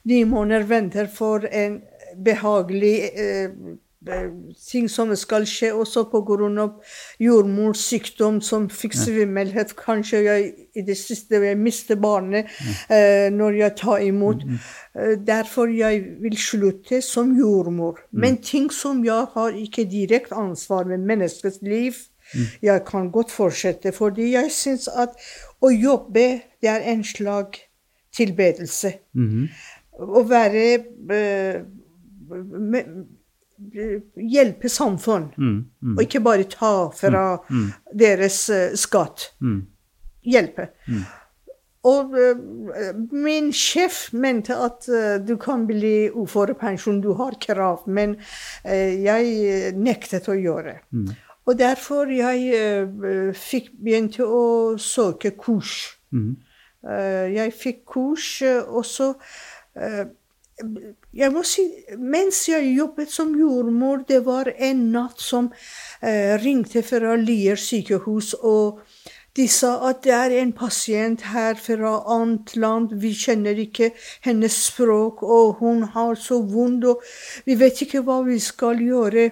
ni måneder venter for en behagelig øh, ting som skal skje, også på grunn av jordmors sykdom som fikk svimmelhet. Kanskje jeg i det siste jeg mister barnet eh, når jeg tar imot. Eh, derfor jeg vil slutte som jordmor. Men ting som jeg har ikke direkte ansvar med menneskets liv, jeg kan godt fortsette. Fordi jeg syns at å jobbe, det er en slag tilbedelse. Mhm. Å være eh, med, Hjelpe samfunn. Mm, mm, Og ikke bare ta fra deres eh, skatt. mm, Hjelpe. Og eh, min sjef mente at eh, du kan bli uførepensjon, du har krav, men jeg nektet å gjøre. Og derfor jeg fikk begynte å søke kurs. mm. Jeg fikk kurs, og så eh, Jeg må si, mens jeg jobbet som jordmor, det var en natt som eh, ringte fra Lier sykehus, og de sa at det er en pasient her fra annet land, vi kjenner ikke hennes språk, og hun har så vondt, og vi vet ikke hva vi skal gjøre.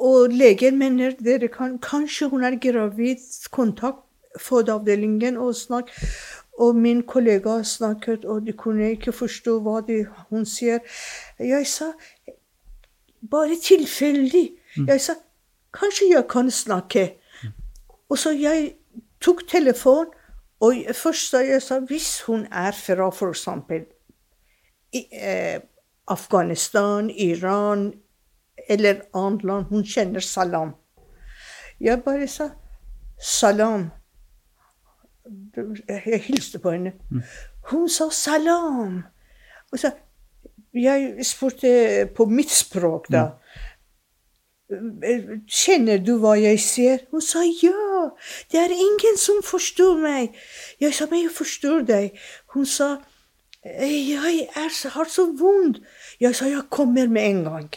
Og legen mener dere kan Kanskje hun er gravid. Kontakt fødeavdelingen og snakk. Og min kollega snakket, og de kunne ikke forstå hva de, hun sier. Jeg sa bare tilfeldig. Jeg sa kanskje jeg kan snakke. Og så jeg tok telefon, og først sa jeg sa hvis hun er fra f.eks. Eh, Afghanistan, Iran eller annet land, hun kjenner salam. Jeg bare sa salam. Jeg hilste på henne. Hun sa salam. Og så, jeg spurte på mitt språk, da. Kjenner du hva jeg ser? Hun sa ja. Det er ingen som forstår meg. Jeg sa men jeg forstår deg. Hun sa jeg er, har så vondt. Jeg sa jeg kommer med en gang.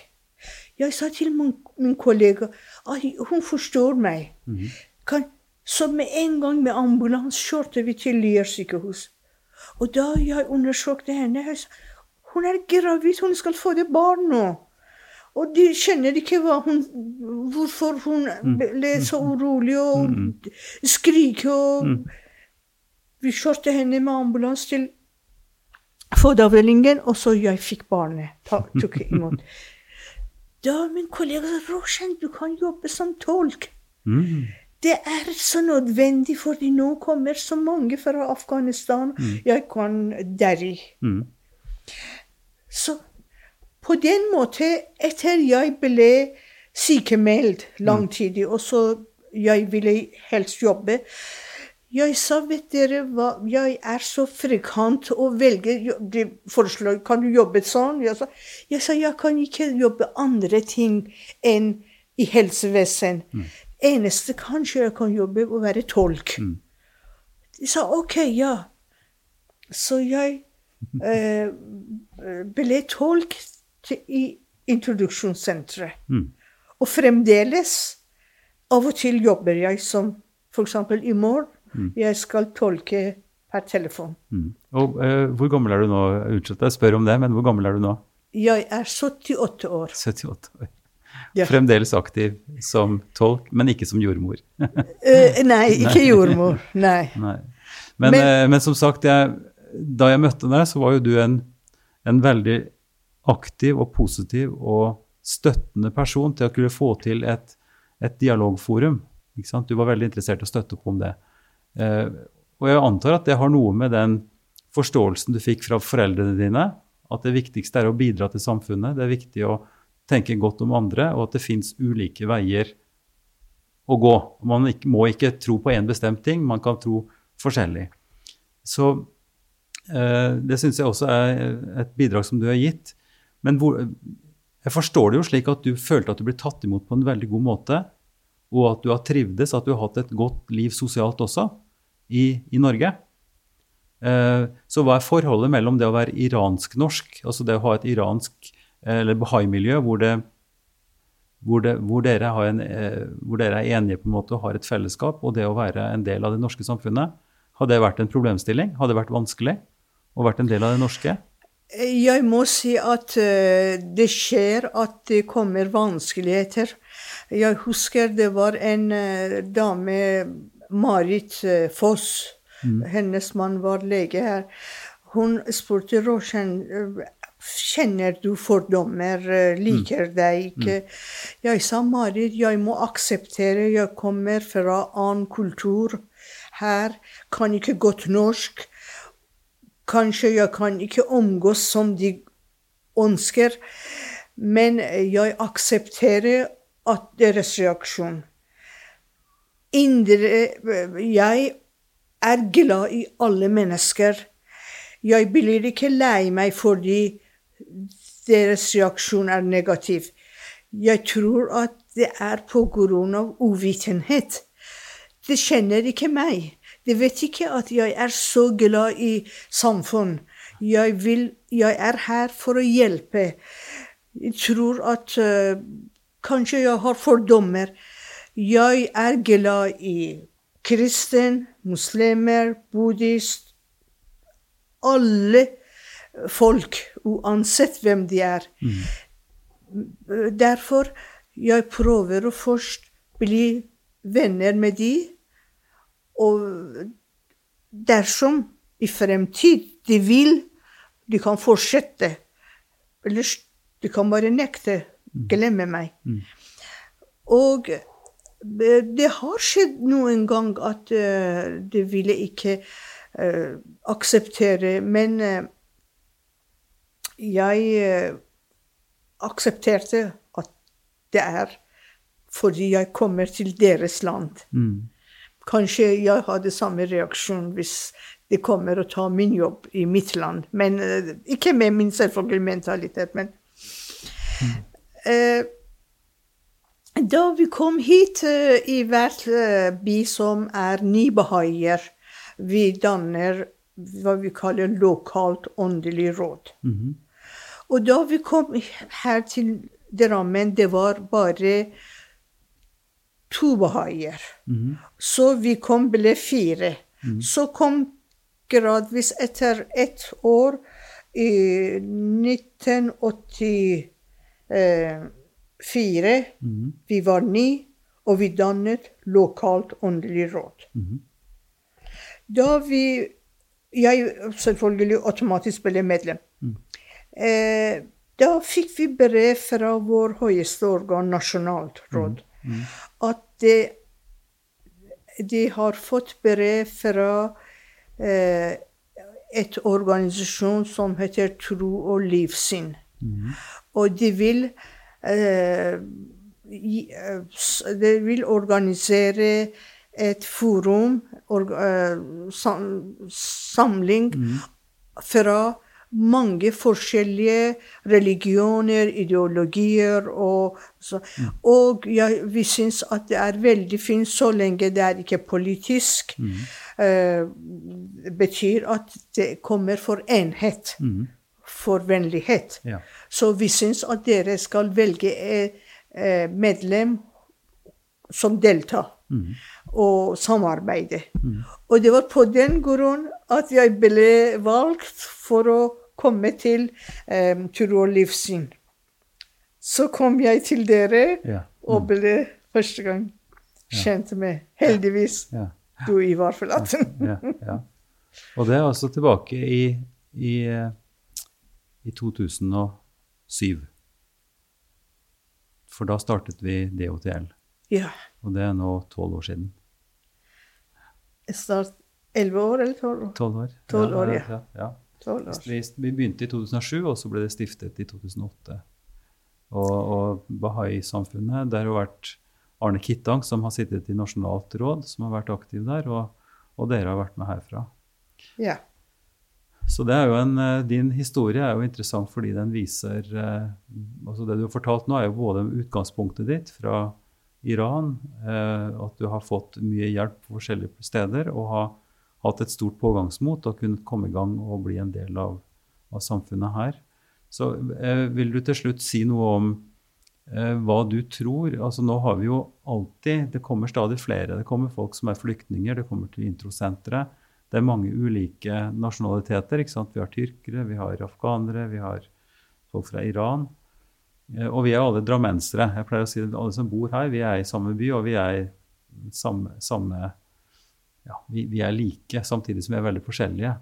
Jeg sa til min, min kollega at hun forstår meg. Kan, så med en gang med ambulanse kjørte vi til Lier sykehus. Og da jeg undersøkte henne, jeg sa hun er gravid, hun skal få det barn nå. Og de kjenner ikke hun, hvorfor hun ble så urolig og skrike. Og vi kjørte henne med ambulanse til fødeavdelingen, og så jeg fikk barnet. Ta, tok imot. Da min kollega sa Roshan, du kan jobbe som tolk. Mm. Det er så nødvendig, fordi nå kommer så mange fra Afghanistan. Jeg kan deri. Mm. Så på den måten, etter jeg ble sykemeldt langtidig, og så jeg ville helst jobbe Jeg sa, vet dere hva, jeg er så frekant og velger jo- De foreslår kan du jobbe sånn. Jeg sa, jeg sa jeg kan ikke jobbe andre ting enn i helsevesen. Eneste kanskje jeg kan jobbe, å være tolk. De sa OK, ja. Så jeg eh, ble tolk til, i introduksjonssenteret. Mm. Og fremdeles, av og til jobber jeg som f.eks. i morgen. Jeg skal tolke per telefon. Mm. Og eh, hvor gammel er du nå? Unnskyld jeg spør om det, men hvor gammel er du nå? Jeg er 78 år. 78 år. Ja. Fremdeles aktiv som tolk, men ikke som jordmor. uh, nei, ikke jordmor. Nei. Nei. Men, Men- eh, men som sagt, jeg, da jeg møtte deg, så var jo du en, en veldig aktiv og positiv og støttende person til å kunne få til et, et dialogforum. Ikke sant? Du var veldig interessert i å støtte opp om det. Uh, og jeg antar at det har noe med den forståelsen du fikk fra foreldrene dine, at det viktigste er å bidra til samfunnet. Det er viktig å tenke godt om andre, og at det fins ulike veier å gå. Man må ikke tro på én bestemt ting, man kan tro forskjellig. Så eh, det syns jeg også er et bidrag som du har gitt. Men hvor, jeg forstår det jo slik at du følte at du ble tatt imot på en veldig god måte, og at du har trivdes, at du har hatt et godt liv sosialt også i, i Norge. Eh, så hva er forholdet mellom det å være iransk-norsk, altså det å ha et iransk eller bahai-miljø hvor, hvor, hvor, dere eh, hvor, dere er enige på en måte og har et fellesskap, og det å være en del av det norske samfunnet? Har det vært en problemstilling? Har det vært vanskelig å være en del av det norske? Jeg må si at uh, det skjer at det kommer vanskeligheter. Jeg husker det var en dame, Marit Foss. Mm. Hennes mann var lege her. Hun spurte Roshan Kjenner du fordommer? Liker mm. deg ikke? Mm. Jeg sa Marit, jeg må akseptere, jeg kommer fra annen kultur her, kan ikke godt norsk. Kanskje jeg kan ikke omgås som de ønsker, men jeg aksepterer at deres reaksjon. Indre Jeg er glad i alle mennesker. Jeg blir ikke lei meg fordi deres reaksjon er negativ. Jeg tror at det er på grunn av uvitenhet. Det kjenner ikke meg. De vet ikke at jeg er så glad i samfunn. Jeg, vil, jeg er her for å hjelpe. Jeg tror at uh, kanskje jeg har fordommer. Jeg er glad i kristen, muslimer, buddhist Alle folk, uansett hvem de er. Mm. Derfor jeg prøver å først bli venner med de og dersom i fremtid de vil, de kan fortsette. Ellers de kan bare nekte. Glemme meg. Mm. Og eh, det har skjedd noen gang at uh, de ville ikke uh, akseptere, men uh, jeg aksepterte at det er fordi jeg kommer til deres land. Mm. Kanskje jeg hadde samme reaksjon hvis de kommer og tar min jobb i mitt land. Men uh, Ikke med min selvfølgelig mentalitet, men uh, Da vi kom hit i hvert by som er nybahaier, vi danner hva vi kaller lokalt åndelig råd. Mm -hmm. Og da vi kom her til Drammen, det var bare to bahaier. Mm. Så vi kom, ble fire. Mm. Så kom gradvis etter ett år, i 1984 mm. Vi var ni, og vi dannet lokalt åndelig råd. Mm. Da vi Jeg selvfølgelig automatisk ble medlem. Mm. Eh, da fikk vi brev fra vår høyeste organ, Nasjonalt råd, mm at de, de har fått brev fra eh, et organisasjon som heter Tro og livssyn. Mm. Og de vil eh, de vil organisere et forum, or, uh, sam, samling, mm. fra mange forskjellige religioner, ideologier. Og, så, mm. og ja, vi syns at det er veldig fint så lenge det er ikke politisk. Mm. Eh, betyr at det kommer for enhet. Mm. For vennlighet. Ja. Så vi syns at dere skal velge uh, medlem som deltar. Mm. Og samarbeide. Mm. Og det var på den grunn at jeg ble valgt for å komme til um, tro og livssyn. Så kom jeg til dere ja. mm. og ble første gang kjent med, heldigvis, ja. du, Ivar Flaten. ja, Og det er altså tilbake i, i, eh, i 2007. For da startet vi DOTL, Ja. og det er nå tolv år siden. Snart elleve år eller tolv år? Tolv år. Tolv år, ja. ja, ja. 12 år. Vi, begynte i 2007, og så ble det stiftet i 2008. Og, og Bahai-samfunnet, der har vært Arne Kittang, som har sittet i Nasjonalt råd, som har vært aktiv der, og, og dere har vært med herfra. Ja. Så en, eh, din historie er jo interessant fordi den viser eh, altså Det du har fortalt nå, er jo både utgangspunktet ditt fra Iran, eh, at du har fått mye hjelp på forskjellige steder og har hatt et stort pågangsmot og kunnet komme i gang og bli en del av, av samfunnet her. Så eh, vil du til slutt si noe om eh, hva du tror? Altså Nå har vi jo alltid Det kommer stadig flere. Det kommer folk som er flyktninger, det kommer til introsenteret. Det er mange ulike nasjonaliteter. ikke sant? Vi har tyrkere, vi har afghanere, vi har folk fra Iran. Eh, Og vi er alle drammensere. Jeg pleier å si at alle som bor her, vi er i samme by, og vi er i samme, samme ja, vi, vi er like, samtidig som vi er veldig forskjellige.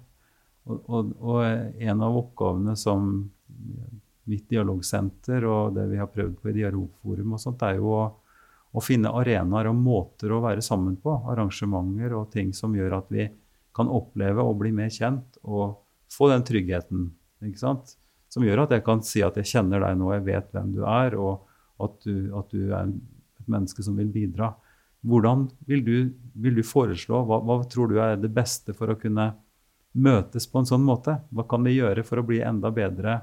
Og, og, og en av oppgavene som mitt dialogsenter og det vi har prøvd på i Dialogforum, og sånt, er jo å, å finne arenaer og måter å være sammen på. Arrangementer og ting som gjør at vi kan oppleve å bli mer kjent og få den tryggheten. ikke sant? Som gjør at jeg kan si at jeg kjenner deg nå, jeg vet hvem du er, og at du, at du er et menneske som vil bidra. Hvordan vil du, vil du foreslå, hva, hva tror du er det beste for å kunne møtes på en sånn måte? Hva kan vi gjøre for å bli enda bedre,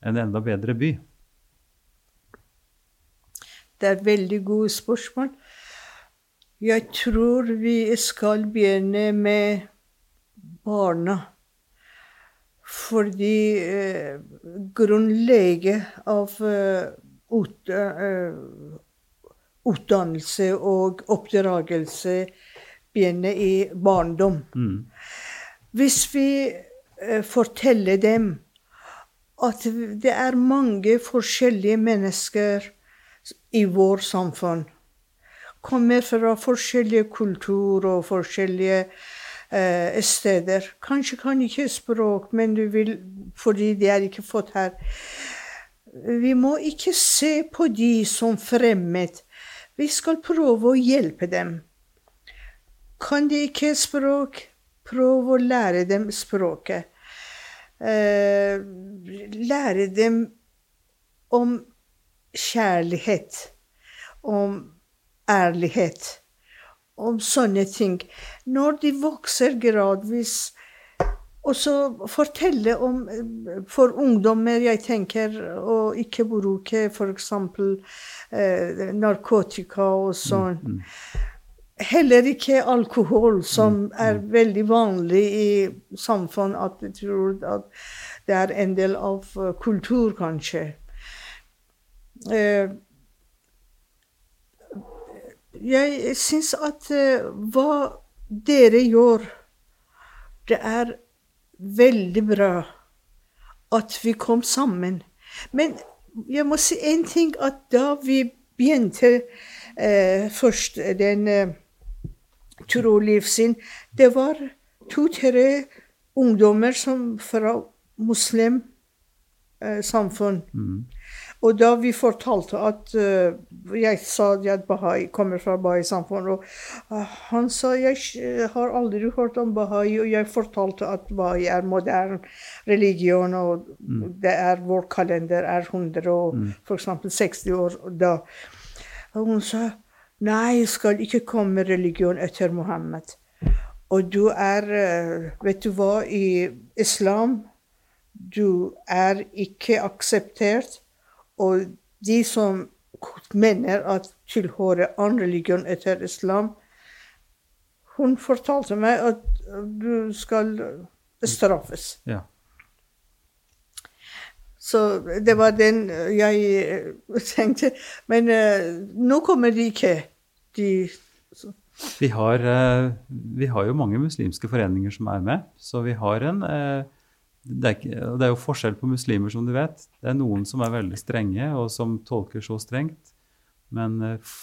en enda bedre by? Det er veldig gode spørsmål. Jeg tror vi skal begynne med barna. Fordi eh, grunnlaget av eh, eh, utdannelse og oppdragelse begynner i barndom. Mm. Hvis vi eh, forteller dem at det er mange forskjellige mennesker i vår samfunn, kommer fra forskjellige kulturer og forskjellige eh, steder. Kanskje kan ikke språk, men du vil, fordi de er ikke fått her. Vi må ikke se på de som fremmed. Vi skal prøve å hjelpe dem. Kan de ikke språk, prøv å lære dem språket. Eh, lære dem om kjærlighet, om ærlighet, om sånne ting. Når de vokser gradvis, og så fortelle om For ungdommer, jeg tenker, å ikke bruke f.eks. Eh, narkotika og sånn. Heller ikke alkohol, som er veldig vanlig i samfunn. At jeg tror at det er en del av eh, kultur, kanskje. Eh, jeg syns at eh, hva dere gjør, det er veldig bra at vi kom sammen. Men jeg må si én ting, at da vi begynte eh, først den eh, trolivssyn, det var to-tre ungdommer som fra muslim eh. Mm. Og da vi fortalte at uh, Jeg sa at Bahai kommer fra Bahai-samfunnet. og eh, han sa jeg har aldri hørt om Bahai, og jeg fortalte at Bahai er moderne religion, og det er vår kalender er 100 og for eksempel 60 år da. Og hun sa nei, skal ikke komme religion etter Mohammed. Og du er eh, Vet du hva, i islam du er ikke akseptert. Og de som mener at tilhører annen religion etter islam Hun fortalte meg at du skal straffes. Ja. Så det var den jeg eh, tenkte. Men uh, nå kommer de ikke. De Vi har, uh, vi har jo mange muslimske foreninger som er med, så vi har en eh, det er, ikke, det er jo forskjell på muslimer, som du vet. Det er noen som er veldig strenge, og som tolker så strengt. Men eh,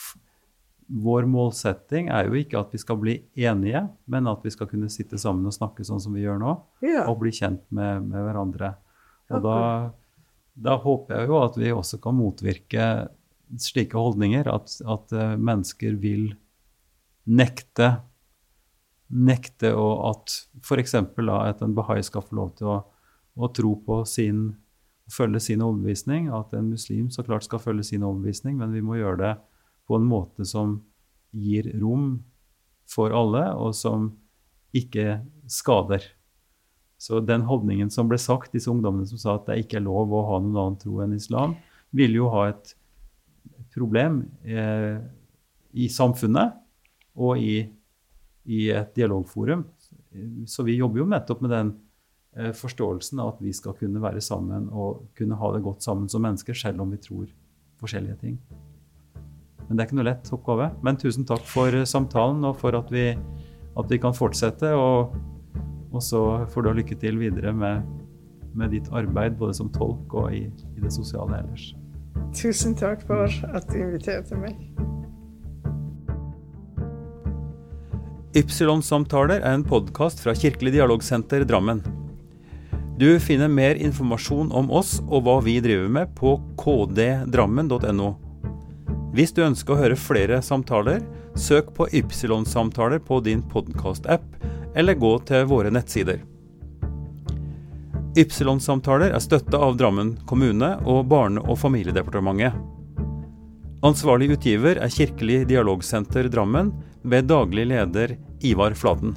vår målsetting er jo ikke at vi skal bli enige, men at vi skal kunne sitte sammen og snakke sånn som vi gjør nå, Ja. og bli kjent med, med hverandre. Og da, da håper jeg jo at vi også kan motvirke slike holdninger, at, at eh, mennesker vil nekte nekte og at f.eks. at en bahai skal få lov til å, å tro på sin følge sin overbevisning, at en muslim så klart skal følge sin overbevisning, men vi må gjøre det på en måte som gir rom for alle, og som ikke skader. Så den holdningen som ble sagt, disse ungdommene som sa at det ikke er lov å ha noen annen tro enn islam, vil jo ha et problem eh, i samfunnet og i, i et dialogforum. Så vi jobber jo nettopp med den eh, forståelsen av at vi skal kunne være sammen og kunne ha det godt sammen som mennesker, selv om vi tror forskjellige ting. Men det er ikke noe lett oppgave. Men tusen takk for eh, samtalen og for at vi, at vi kan fortsette. Og, og så får du ha lykke til videre med, med ditt arbeid, både som tolk og i, i det sosiale ellers. Tusen takk for at du inviterte meg. Ypsilon-samtaler er en podkast fra Kirkelig dialogsenter Drammen. Du finner mer informasjon om oss og hva vi driver med på kddrammen.no. Hvis du ønsker å høre flere samtaler, søk på Ypsilon-samtaler på din podkast-app, eller gå til våre nettsider. Ypsilon-samtaler er støtta av Drammen kommune og Barne- og familiedepartementet. Ansvarlig utgiver er Kirkelig dialogsenter Drammen, ved daglig leder Ivar Flaten.